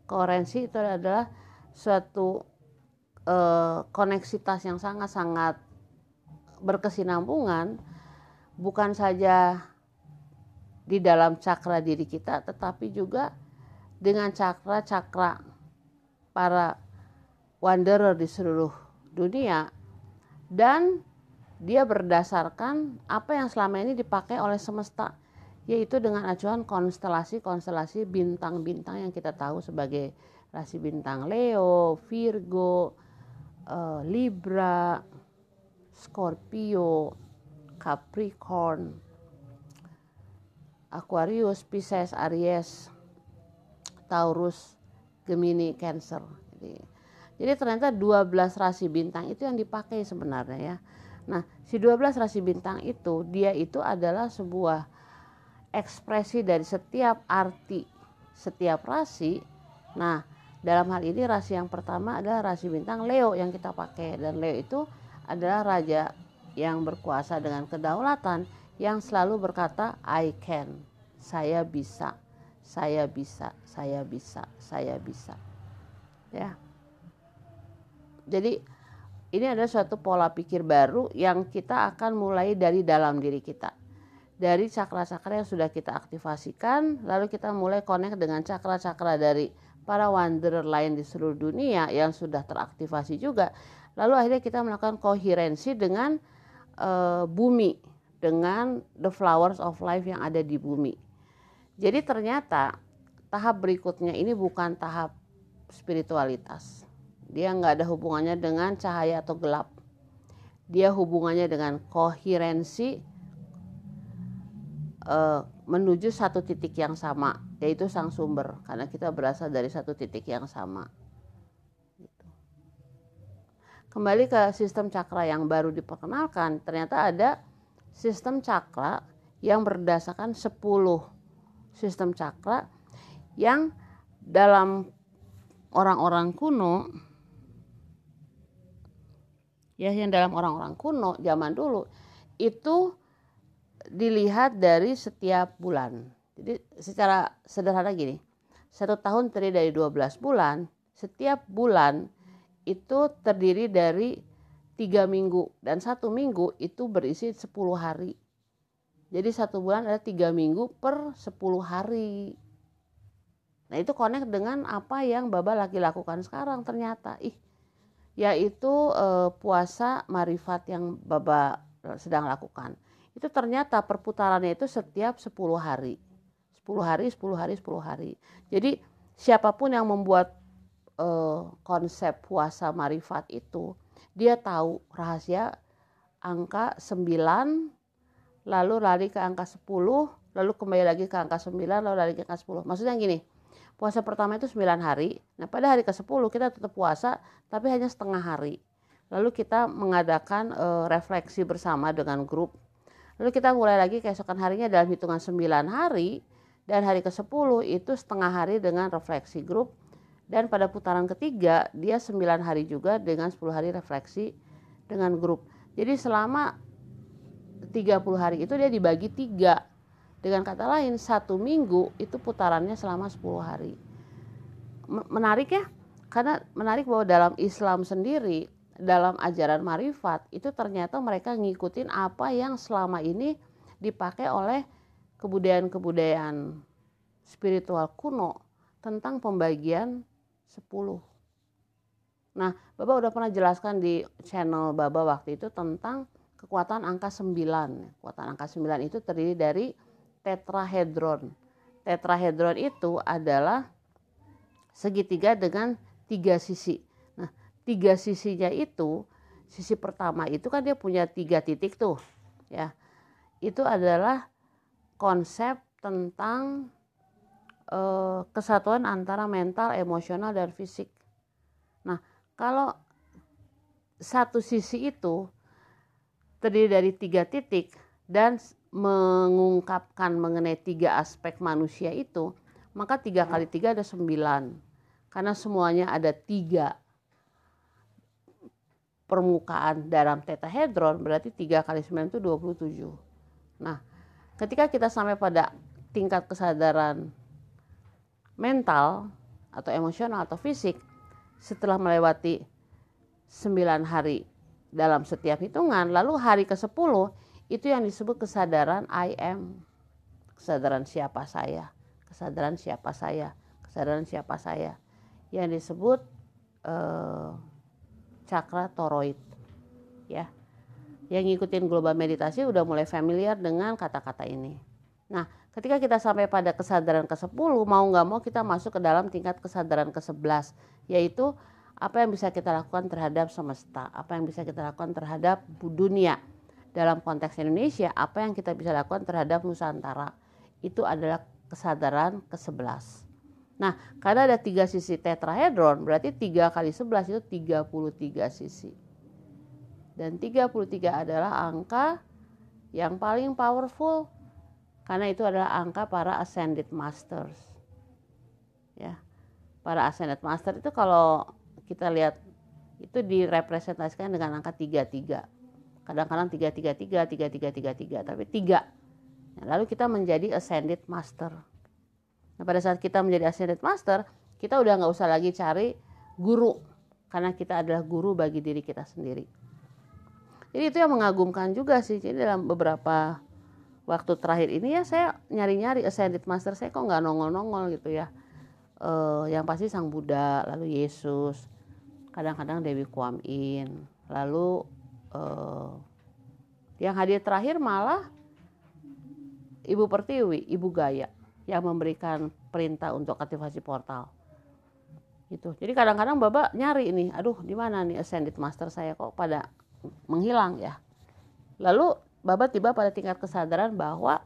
Koherensi itu adalah suatu eh, koneksitas yang sangat-sangat berkesinambungan bukan saja di dalam cakra diri kita tetapi juga dengan cakra-cakra para wanderer di seluruh dunia. Dan dia berdasarkan apa yang selama ini dipakai oleh semesta yaitu dengan acuan konstelasi-konstelasi bintang-bintang yang kita tahu sebagai rasi bintang Leo, Virgo, eh, Libra, Scorpio, Capricorn, Aquarius, Pisces, Aries, Taurus, Gemini, Cancer. Jadi, jadi ternyata 12 rasi bintang itu yang dipakai sebenarnya ya. Nah, si 12 rasi bintang itu dia itu adalah sebuah ekspresi dari setiap arti setiap rasi. Nah, dalam hal ini rasi yang pertama adalah rasi bintang Leo yang kita pakai dan Leo itu adalah raja yang berkuasa dengan kedaulatan yang selalu berkata I can, saya bisa, saya bisa, saya bisa, saya bisa. Ya. Jadi ini adalah suatu pola pikir baru yang kita akan mulai dari dalam diri kita. Dari cakra-cakra yang sudah kita aktifasikan, lalu kita mulai connect dengan cakra-cakra dari para wanderer lain di seluruh dunia yang sudah teraktivasi juga. Lalu akhirnya kita melakukan koherensi dengan uh, bumi, dengan the flowers of life yang ada di bumi. Jadi ternyata tahap berikutnya ini bukan tahap spiritualitas dia nggak ada hubungannya dengan cahaya atau gelap. Dia hubungannya dengan koherensi uh, menuju satu titik yang sama, yaitu sang sumber, karena kita berasal dari satu titik yang sama. Gitu. Kembali ke sistem cakra yang baru diperkenalkan, ternyata ada sistem cakra yang berdasarkan 10 sistem cakra yang dalam orang-orang kuno ya yang dalam orang-orang kuno zaman dulu itu dilihat dari setiap bulan. Jadi secara sederhana gini, satu tahun terdiri dari 12 bulan, setiap bulan itu terdiri dari tiga minggu dan satu minggu itu berisi 10 hari. Jadi satu bulan ada tiga minggu per 10 hari. Nah itu connect dengan apa yang Baba lagi lakukan sekarang ternyata. Ih yaitu uh, puasa marifat yang Baba sedang lakukan. Itu ternyata perputarannya itu setiap 10 hari. 10 hari, 10 hari, 10 hari. Jadi siapa pun yang membuat uh, konsep puasa marifat itu, dia tahu rahasia angka 9 lalu lari ke angka 10, lalu kembali lagi ke angka 9, lalu lari ke angka 10. Maksudnya gini, puasa pertama itu 9 hari. Nah pada hari ke-10 kita tetap puasa tapi hanya setengah hari. Lalu kita mengadakan e, refleksi bersama dengan grup. Lalu kita mulai lagi keesokan harinya dalam hitungan 9 hari dan hari ke-10 itu setengah hari dengan refleksi grup dan pada putaran ketiga dia 9 hari juga dengan 10 hari refleksi dengan grup. Jadi selama 30 hari itu dia dibagi tiga dengan kata lain, satu minggu itu putarannya selama 10 hari. Menarik ya, karena menarik bahwa dalam Islam sendiri, dalam ajaran marifat, itu ternyata mereka ngikutin apa yang selama ini dipakai oleh kebudayaan-kebudayaan spiritual kuno tentang pembagian 10. Nah, Bapak udah pernah jelaskan di channel Baba waktu itu tentang kekuatan angka 9. Kekuatan angka 9 itu terdiri dari tetrahedron. Tetrahedron itu adalah segitiga dengan tiga sisi. Nah, tiga sisinya itu, sisi pertama itu kan dia punya tiga titik tuh, ya. Itu adalah konsep tentang eh, kesatuan antara mental, emosional, dan fisik. Nah, kalau satu sisi itu terdiri dari tiga titik dan mengungkapkan mengenai tiga aspek manusia itu, maka tiga kali tiga ada sembilan. Karena semuanya ada tiga permukaan dalam tetahedron, berarti tiga kali sembilan itu 27. Nah, ketika kita sampai pada tingkat kesadaran mental atau emosional atau fisik, setelah melewati sembilan hari dalam setiap hitungan, lalu hari ke-10 itu yang disebut kesadaran I am. Kesadaran siapa saya? Kesadaran siapa saya? Kesadaran siapa saya? Yang disebut uh, cakra toroid ya yang ngikutin global meditasi udah mulai familiar dengan kata-kata ini nah ketika kita sampai pada kesadaran ke-10 mau nggak mau kita masuk ke dalam tingkat kesadaran ke-11 yaitu apa yang bisa kita lakukan terhadap semesta apa yang bisa kita lakukan terhadap dunia dalam konteks Indonesia apa yang kita bisa lakukan terhadap Nusantara itu adalah kesadaran ke-11. Nah, karena ada tiga sisi tetrahedron, berarti tiga kali 11 itu 33 sisi. Dan 33 adalah angka yang paling powerful karena itu adalah angka para ascended masters. Ya. Para ascended master itu kalau kita lihat itu direpresentasikan dengan angka 33. Kadang-kadang 333, 3333, tapi 3. Nah, lalu kita menjadi ascended master. Nah, pada saat kita menjadi ascended master, kita udah nggak usah lagi cari guru karena kita adalah guru bagi diri kita sendiri. Jadi itu yang mengagumkan juga sih. Jadi dalam beberapa waktu terakhir ini ya saya nyari-nyari ascended master saya kok nggak nongol-nongol gitu ya. Uh, yang pasti sang Buddha lalu Yesus kadang-kadang Dewi Kuam In. Lalu uh, yang hadir terakhir malah Ibu Pertiwi Ibu Gaya yang memberikan perintah untuk aktivasi portal. Itu jadi kadang-kadang bapak nyari ini aduh di mana nih ascended master saya? Kok pada menghilang ya lalu Bapak tiba pada tingkat kesadaran bahwa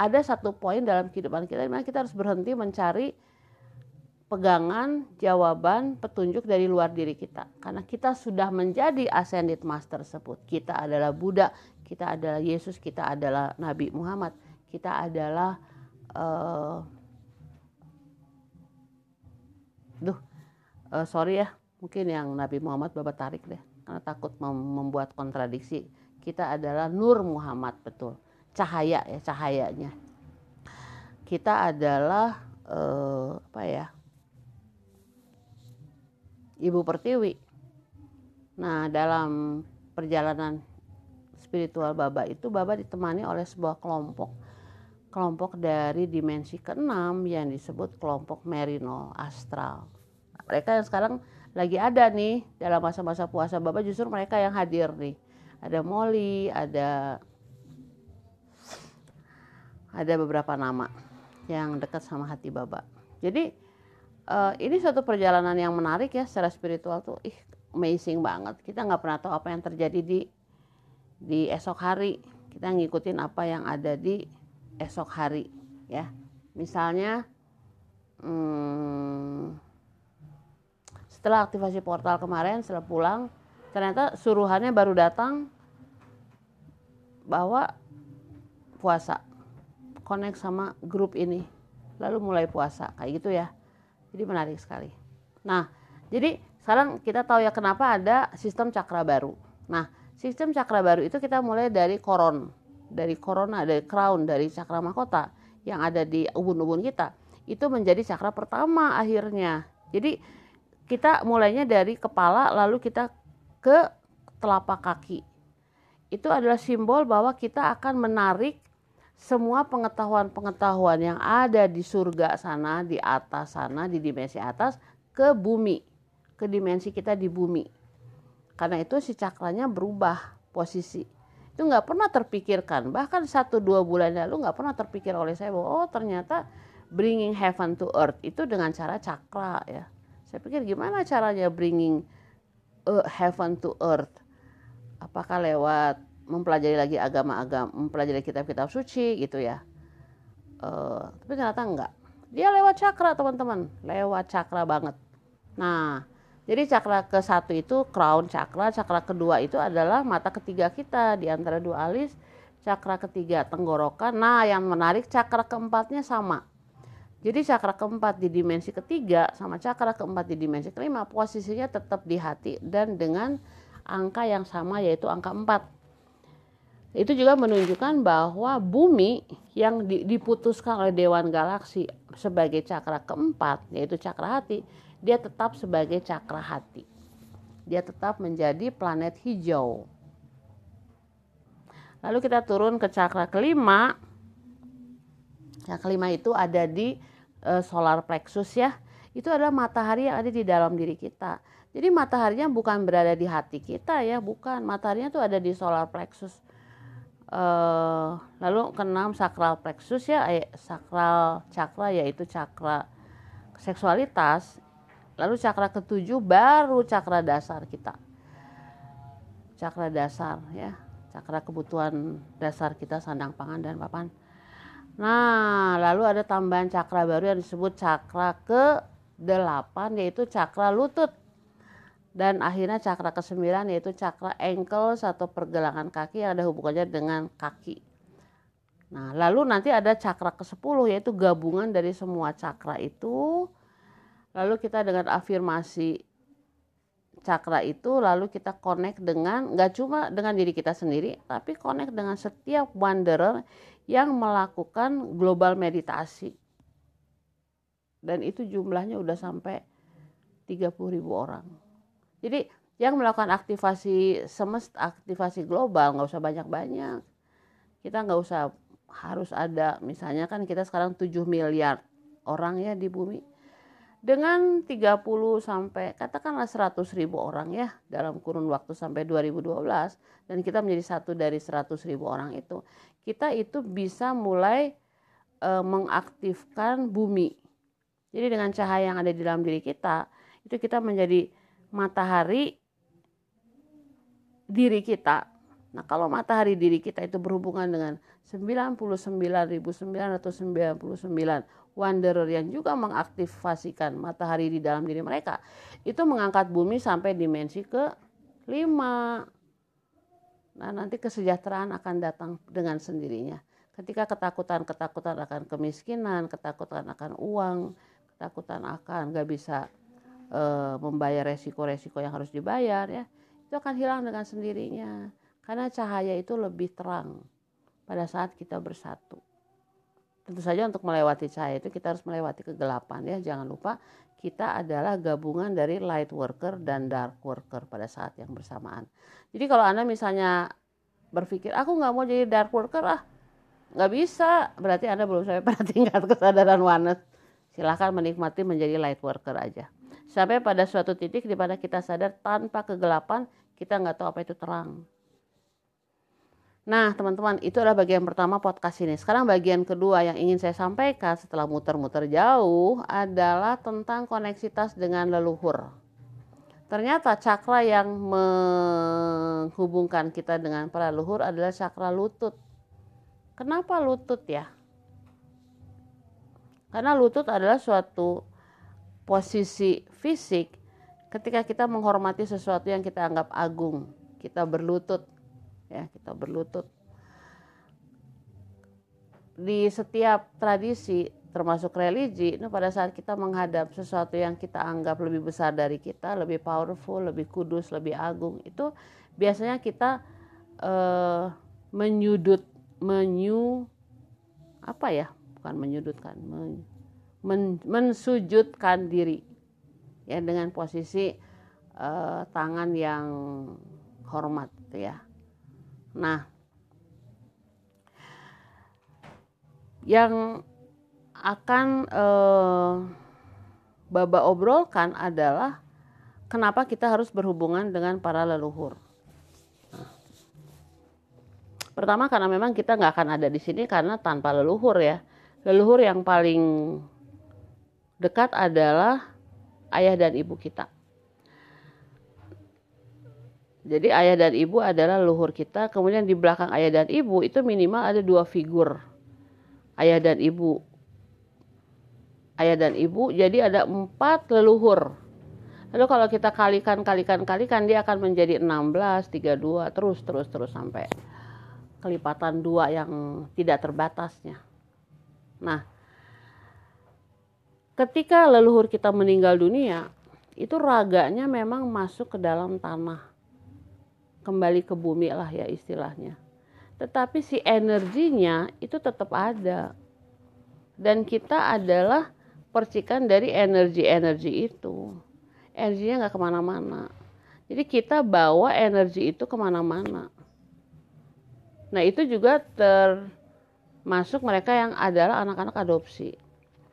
ada satu poin dalam kehidupan kita di mana kita harus berhenti mencari pegangan, jawaban, petunjuk dari luar diri kita. Karena kita sudah menjadi ascended master tersebut. Kita adalah Buddha, kita adalah Yesus, kita adalah Nabi Muhammad, kita adalah uh, duh, uh, sorry ya, mungkin yang Nabi Muhammad Bapak tarik deh, takut membuat kontradiksi. Kita adalah Nur Muhammad betul. Cahaya ya cahayanya. Kita adalah eh, apa ya? Ibu Pertiwi. Nah dalam perjalanan spiritual Baba itu Baba ditemani oleh sebuah kelompok. Kelompok dari dimensi keenam yang disebut kelompok Merino Astral. Mereka yang sekarang lagi ada nih dalam masa-masa puasa Baba justru mereka yang hadir nih ada Molly, ada ada beberapa nama yang dekat sama hati Baba. Jadi uh, ini suatu perjalanan yang menarik ya secara spiritual tuh, ih amazing banget. Kita nggak pernah tahu apa yang terjadi di di esok hari. Kita ngikutin apa yang ada di esok hari, ya. Misalnya, hmm, setelah aktivasi portal kemarin, setelah pulang, ternyata suruhannya baru datang bahwa puasa connect sama grup ini. Lalu mulai puasa kayak gitu ya. Jadi menarik sekali. Nah jadi sekarang kita tahu ya kenapa ada sistem cakra baru. Nah sistem cakra baru itu kita mulai dari koron dari corona dari crown dari cakra mahkota yang ada di ubun-ubun kita. Itu menjadi cakra pertama akhirnya. Jadi kita mulainya dari kepala lalu kita ke telapak kaki. Itu adalah simbol bahwa kita akan menarik semua pengetahuan-pengetahuan yang ada di surga sana, di atas sana, di dimensi atas ke bumi, ke dimensi kita di bumi. Karena itu si cakranya berubah posisi. Itu nggak pernah terpikirkan, bahkan satu dua bulan lalu nggak pernah terpikir oleh saya bahwa oh ternyata bringing heaven to earth itu dengan cara cakra ya. Saya pikir gimana caranya bringing uh, heaven to earth? Apakah lewat mempelajari lagi agama-agama mempelajari kitab-kitab suci gitu ya? Uh, tapi ternyata enggak. Dia lewat cakra teman-teman. Lewat cakra banget. Nah jadi cakra ke satu itu crown cakra, cakra kedua itu adalah mata ketiga kita. Di antara dua alis, cakra ketiga tenggorokan. Nah, yang menarik cakra keempatnya sama. Jadi cakra keempat di dimensi ketiga sama cakra keempat di dimensi kelima posisinya tetap di hati dan dengan angka yang sama yaitu angka empat. Itu juga menunjukkan bahwa bumi yang diputuskan oleh Dewan Galaksi sebagai cakra keempat yaitu cakra hati, dia tetap sebagai cakra hati. Dia tetap menjadi planet hijau. Lalu kita turun ke cakra kelima. Yang kelima itu ada di uh, solar plexus ya. Itu adalah matahari yang ada di dalam diri kita. Jadi mataharinya bukan berada di hati kita ya bukan. Mataharinya tuh ada di solar plexus. Uh, lalu keenam sakral plexus ya eh, sakral cakra yaitu cakra seksualitas. Lalu cakra ketujuh baru cakra dasar kita. Cakra dasar ya cakra kebutuhan dasar kita sandang pangan dan papan Nah, lalu ada tambahan cakra baru yang disebut cakra ke-8 yaitu cakra lutut. dan akhirnya cakra kesembilan yaitu cakra ankle atau pergelangan kaki yang ada hubungannya dengan kaki. Nah, lalu nanti ada cakra ke-10 yaitu gabungan dari semua cakra itu. Lalu kita dengan afirmasi cakra itu lalu kita connect dengan nggak cuma dengan diri kita sendiri tapi connect dengan setiap wanderer yang melakukan global meditasi. Dan itu jumlahnya udah sampai 30 ribu orang. Jadi yang melakukan aktivasi semesta aktivasi global nggak usah banyak-banyak. Kita nggak usah harus ada misalnya kan kita sekarang 7 miliar orang ya di bumi. Dengan 30 sampai katakanlah 100 ribu orang ya dalam kurun waktu sampai 2012 dan kita menjadi satu dari 100 ribu orang itu kita itu bisa mulai e, mengaktifkan bumi. Jadi dengan cahaya yang ada di dalam diri kita itu kita menjadi matahari diri kita. Nah kalau matahari diri kita itu berhubungan dengan 99.999 wanderer yang juga mengaktifasikan matahari di dalam diri mereka itu mengangkat bumi sampai dimensi ke lima nah nanti kesejahteraan akan datang dengan sendirinya. Ketika ketakutan-ketakutan akan kemiskinan ketakutan akan uang ketakutan akan nggak bisa e, membayar resiko-resiko yang harus dibayar ya itu akan hilang dengan sendirinya. Karena cahaya itu lebih terang pada saat kita bersatu. Tentu saja untuk melewati cahaya itu kita harus melewati kegelapan ya. Jangan lupa kita adalah gabungan dari light worker dan dark worker pada saat yang bersamaan. Jadi kalau anda misalnya berpikir aku nggak mau jadi dark worker ah nggak bisa berarti anda belum sampai [laughs] pada tingkat kesadaran oneness. Silahkan menikmati menjadi light worker aja. Sampai pada suatu titik di mana kita sadar tanpa kegelapan kita nggak tahu apa itu terang Nah, teman-teman, itu adalah bagian pertama podcast ini. Sekarang bagian kedua yang ingin saya sampaikan setelah muter-muter jauh adalah tentang koneksitas dengan leluhur. Ternyata cakra yang menghubungkan kita dengan para leluhur adalah cakra lutut. Kenapa lutut ya? Karena lutut adalah suatu posisi fisik ketika kita menghormati sesuatu yang kita anggap agung. Kita berlutut ya kita berlutut. Di setiap tradisi termasuk religi itu pada saat kita menghadap sesuatu yang kita anggap lebih besar dari kita lebih powerful lebih kudus lebih agung itu biasanya kita uh, menyudut menyu apa ya? Bukan menyudutkan men, men, mensujudkan diri. Ya dengan posisi uh, tangan yang hormat ya Nah, yang akan eh, Baba obrolkan adalah kenapa kita harus berhubungan dengan para leluhur. pertama karena memang kita nggak akan ada di sini karena tanpa leluhur ya. Leluhur yang paling dekat adalah ayah dan ibu kita. Jadi ayah dan ibu adalah leluhur kita. Kemudian di belakang ayah dan ibu itu minimal ada dua figur. Ayah dan ibu. Ayah dan ibu. Jadi ada empat leluhur. Lalu kalau kita kalikan, kalikan, kalikan dia akan menjadi 16, 32, terus, terus, terus sampai kelipatan dua yang tidak terbatasnya. Nah, ketika leluhur kita meninggal dunia, itu raganya memang masuk ke dalam tanah kembali ke bumi lah ya istilahnya. Tetapi si energinya itu tetap ada. Dan kita adalah percikan dari energi-energi itu. Energinya nggak ke mana-mana. Jadi kita bawa energi itu ke mana-mana. Nah itu juga termasuk mereka yang adalah anak-anak adopsi.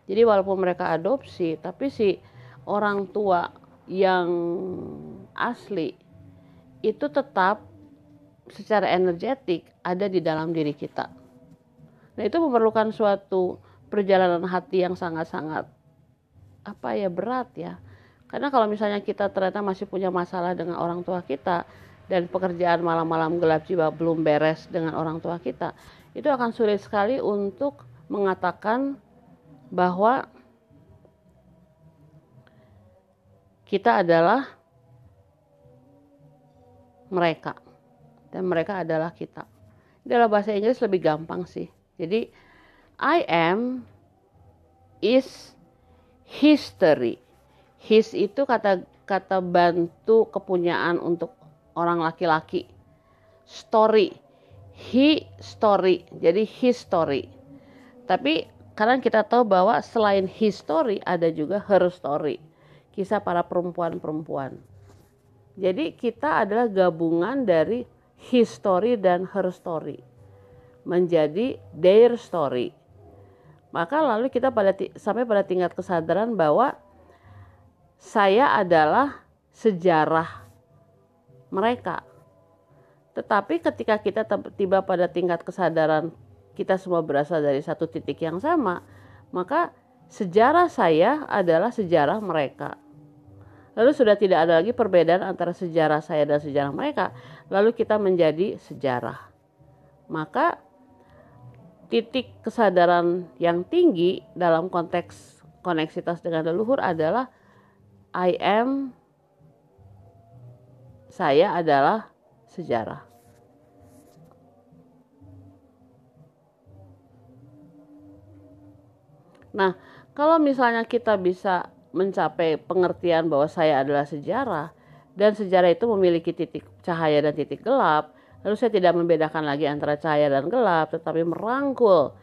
Jadi walaupun mereka adopsi, tapi si orang tua yang asli itu tetap secara energetik ada di dalam diri kita. Nah, itu memerlukan suatu perjalanan hati yang sangat-sangat apa ya berat ya. Karena kalau misalnya kita ternyata masih punya masalah dengan orang tua kita dan pekerjaan malam-malam gelap jiwa belum beres dengan orang tua kita, itu akan sulit sekali untuk mengatakan bahwa kita adalah mereka dan mereka adalah kita. Dalam bahasa Inggris lebih gampang sih. Jadi I am is history. His itu kata kata bantu kepunyaan untuk orang laki-laki. Story. He story. Jadi history. Tapi karena kita tahu bahwa selain history ada juga her story. Kisah para perempuan-perempuan. Jadi kita adalah gabungan dari history dan her story. Menjadi their story. Maka lalu kita pada sampai pada tingkat kesadaran bahwa saya adalah sejarah mereka. Tetapi ketika kita tiba pada tingkat kesadaran kita semua berasal dari satu titik yang sama, maka sejarah saya adalah sejarah mereka. Lalu sudah tidak ada lagi perbedaan antara sejarah saya dan sejarah mereka. Lalu kita menjadi sejarah. Maka titik kesadaran yang tinggi dalam konteks koneksitas dengan leluhur adalah I am saya adalah sejarah. Nah, kalau misalnya kita bisa mencapai pengertian bahwa saya adalah sejarah dan sejarah itu memiliki titik cahaya dan titik gelap, Lalu saya tidak membedakan lagi antara cahaya dan gelap, tetapi merangkul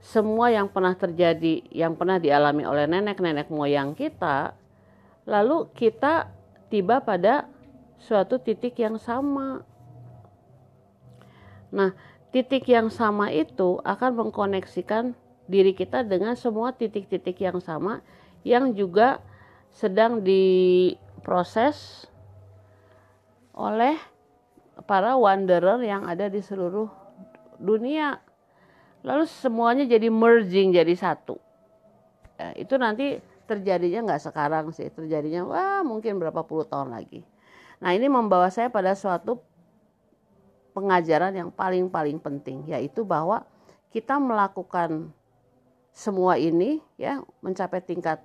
semua yang pernah terjadi, yang pernah dialami oleh nenek-nenek moyang kita, lalu kita tiba pada suatu titik yang sama. Nah, titik yang sama itu akan mengkoneksikan diri kita dengan semua titik-titik yang sama yang juga sedang diproses oleh para wanderer yang ada di seluruh dunia. Lalu semuanya jadi merging jadi satu. Ya, itu nanti terjadinya nggak sekarang sih, terjadinya wah mungkin berapa puluh tahun lagi. Nah ini membawa saya pada suatu pengajaran yang paling-paling penting, yaitu bahwa kita melakukan semua ini ya mencapai tingkat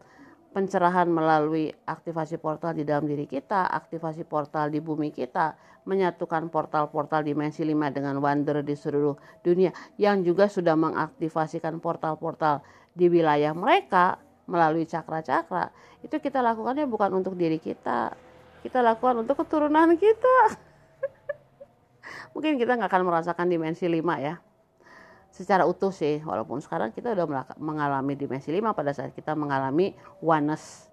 pencerahan melalui aktivasi portal di dalam diri kita, aktivasi portal di bumi kita, menyatukan portal-portal dimensi 5 dengan wonder di seluruh dunia yang juga sudah mengaktifasikan portal-portal di wilayah mereka melalui cakra-cakra. Itu kita lakukannya bukan untuk diri kita, kita lakukan untuk keturunan kita. [laughs] Mungkin kita nggak akan merasakan dimensi 5 ya, secara utuh sih walaupun sekarang kita udah mengalami dimensi lima pada saat kita mengalami oneness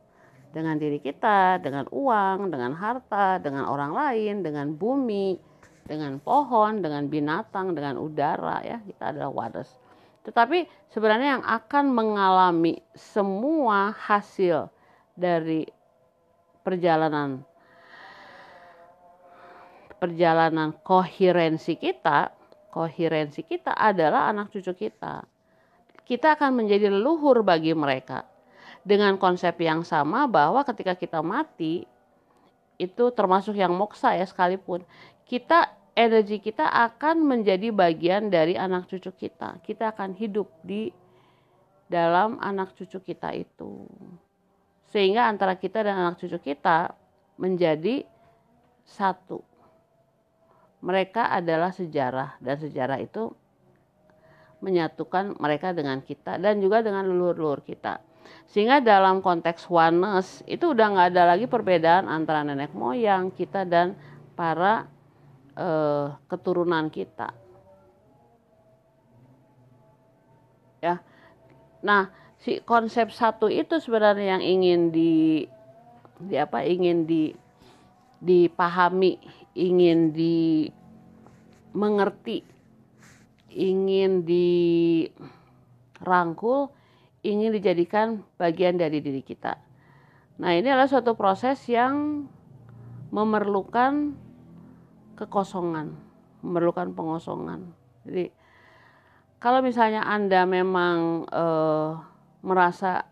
dengan diri kita, dengan uang, dengan harta, dengan orang lain, dengan bumi, dengan pohon, dengan binatang, dengan udara ya, kita adalah oneness. Tetapi sebenarnya yang akan mengalami semua hasil dari perjalanan perjalanan koherensi kita koherensi kita adalah anak cucu kita. Kita akan menjadi leluhur bagi mereka. Dengan konsep yang sama bahwa ketika kita mati, itu termasuk yang moksa ya sekalipun, kita energi kita akan menjadi bagian dari anak cucu kita. Kita akan hidup di dalam anak cucu kita itu. Sehingga antara kita dan anak cucu kita menjadi satu mereka adalah sejarah dan sejarah itu menyatukan mereka dengan kita dan juga dengan leluhur-leluhur kita. Sehingga dalam konteks oneness itu udah nggak ada lagi perbedaan antara nenek moyang kita dan para uh, keturunan kita. Ya, nah si konsep satu itu sebenarnya yang ingin di, di apa ingin di dipahami ingin dimengerti, ingin dirangkul, ingin dijadikan bagian dari diri kita. Nah, ini adalah suatu proses yang memerlukan kekosongan, memerlukan pengosongan. Jadi, kalau misalnya Anda memang eh, merasa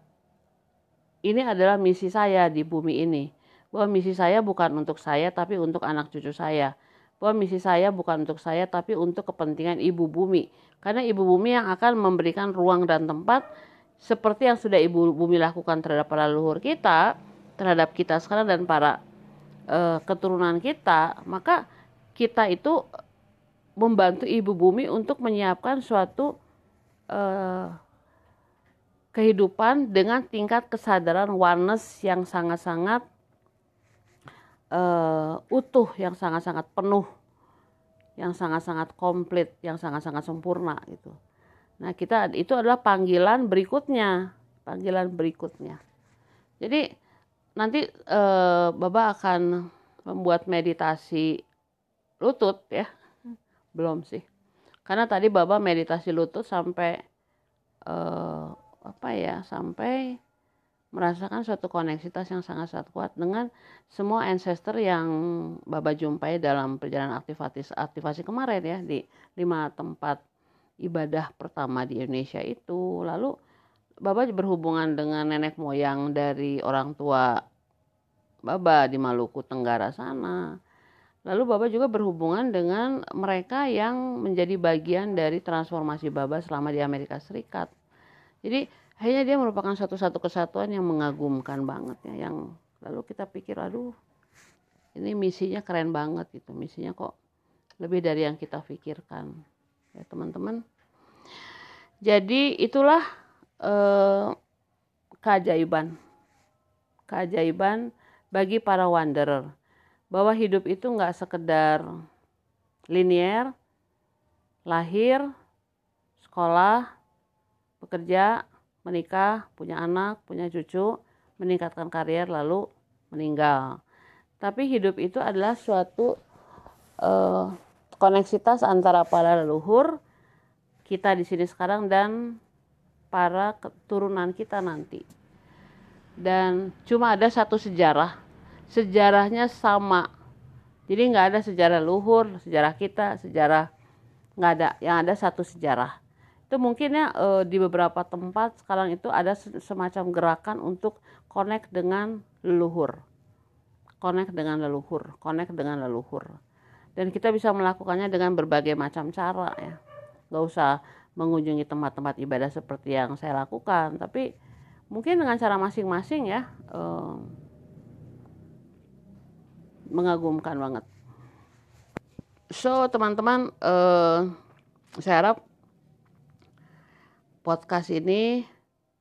ini adalah misi saya di bumi ini, bahwa misi saya bukan untuk saya tapi untuk anak cucu saya. Bahwa misi saya bukan untuk saya tapi untuk kepentingan ibu bumi. Karena ibu bumi yang akan memberikan ruang dan tempat seperti yang sudah ibu bumi lakukan terhadap para leluhur kita, terhadap kita sekarang dan para uh, keturunan kita, maka kita itu membantu ibu bumi untuk menyiapkan suatu uh, kehidupan dengan tingkat kesadaran oneness yang sangat-sangat uh, utuh, yang sangat-sangat penuh, yang sangat-sangat komplit, yang sangat-sangat sempurna gitu. Nah, kita itu adalah panggilan berikutnya, panggilan berikutnya. Jadi nanti uh, Baba akan membuat meditasi lutut ya belum sih karena tadi baba meditasi lutut sampai uh, apa ya sampai merasakan suatu koneksitas yang sangat sangat kuat dengan semua ancestor yang baba jumpai dalam perjalanan aktivasi aktivasi kemarin ya di lima tempat ibadah pertama di Indonesia itu lalu baba berhubungan dengan nenek moyang dari orang tua baba di Maluku Tenggara sana Lalu Baba juga berhubungan dengan mereka yang menjadi bagian dari transformasi Baba selama di Amerika Serikat. Jadi akhirnya dia merupakan satu-satu kesatuan yang mengagumkan banget ya. Yang lalu kita pikir aduh ini misinya keren banget gitu. Misinya kok lebih dari yang kita pikirkan ya teman-teman. Jadi itulah eh, keajaiban. Keajaiban bagi para wanderer bahwa hidup itu nggak sekedar linier, lahir, sekolah, bekerja, menikah, punya anak, punya cucu, meningkatkan karier, lalu meninggal. Tapi hidup itu adalah suatu uh, koneksitas antara para leluhur kita di sini sekarang dan para keturunan kita nanti. Dan cuma ada satu sejarah sejarahnya sama. Jadi nggak ada sejarah luhur, sejarah kita, sejarah nggak ada. Yang ada satu sejarah. Itu mungkin ya e, di beberapa tempat sekarang itu ada semacam gerakan untuk connect dengan leluhur. Connect dengan leluhur, connect dengan leluhur. Dan kita bisa melakukannya dengan berbagai macam cara ya. Nggak usah mengunjungi tempat-tempat ibadah seperti yang saya lakukan, tapi mungkin dengan cara masing-masing ya. E, mengagumkan banget. So teman-teman, uh, saya harap podcast ini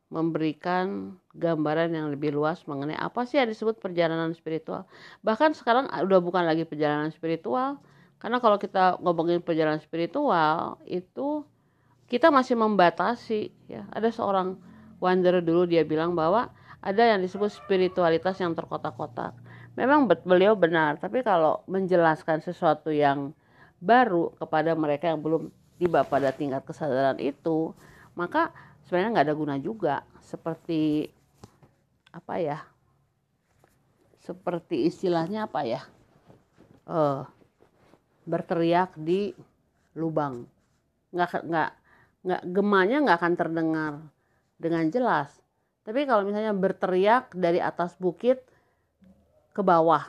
memberikan gambaran yang lebih luas mengenai apa sih yang disebut perjalanan spiritual. Bahkan sekarang udah bukan lagi perjalanan spiritual, karena kalau kita ngomongin perjalanan spiritual itu kita masih membatasi ya. Ada seorang wanderer dulu dia bilang bahwa ada yang disebut spiritualitas yang terkotak-kotak memang beliau benar tapi kalau menjelaskan sesuatu yang baru kepada mereka yang belum tiba pada tingkat kesadaran itu maka sebenarnya nggak ada guna juga seperti apa ya seperti istilahnya apa ya uh, berteriak di lubang nggak nggak nggak gemanya nggak akan terdengar dengan jelas tapi kalau misalnya berteriak dari atas bukit ke bawah.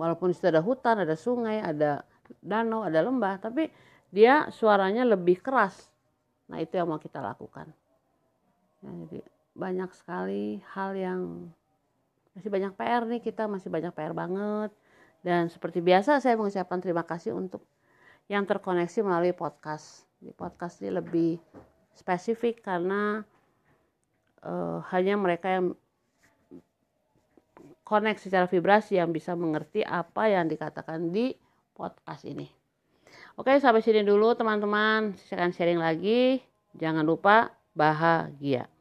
Walaupun itu ada hutan, ada sungai, ada danau, ada lembah, tapi dia suaranya lebih keras. Nah itu yang mau kita lakukan. Ya, jadi banyak sekali hal yang masih banyak PR nih kita masih banyak PR banget. Dan seperti biasa saya mengucapkan terima kasih untuk yang terkoneksi melalui podcast. Di podcast ini lebih spesifik karena uh, hanya mereka yang connect secara vibrasi yang bisa mengerti apa yang dikatakan di podcast ini. Oke, sampai sini dulu teman-teman. Saya akan sharing lagi. Jangan lupa bahagia.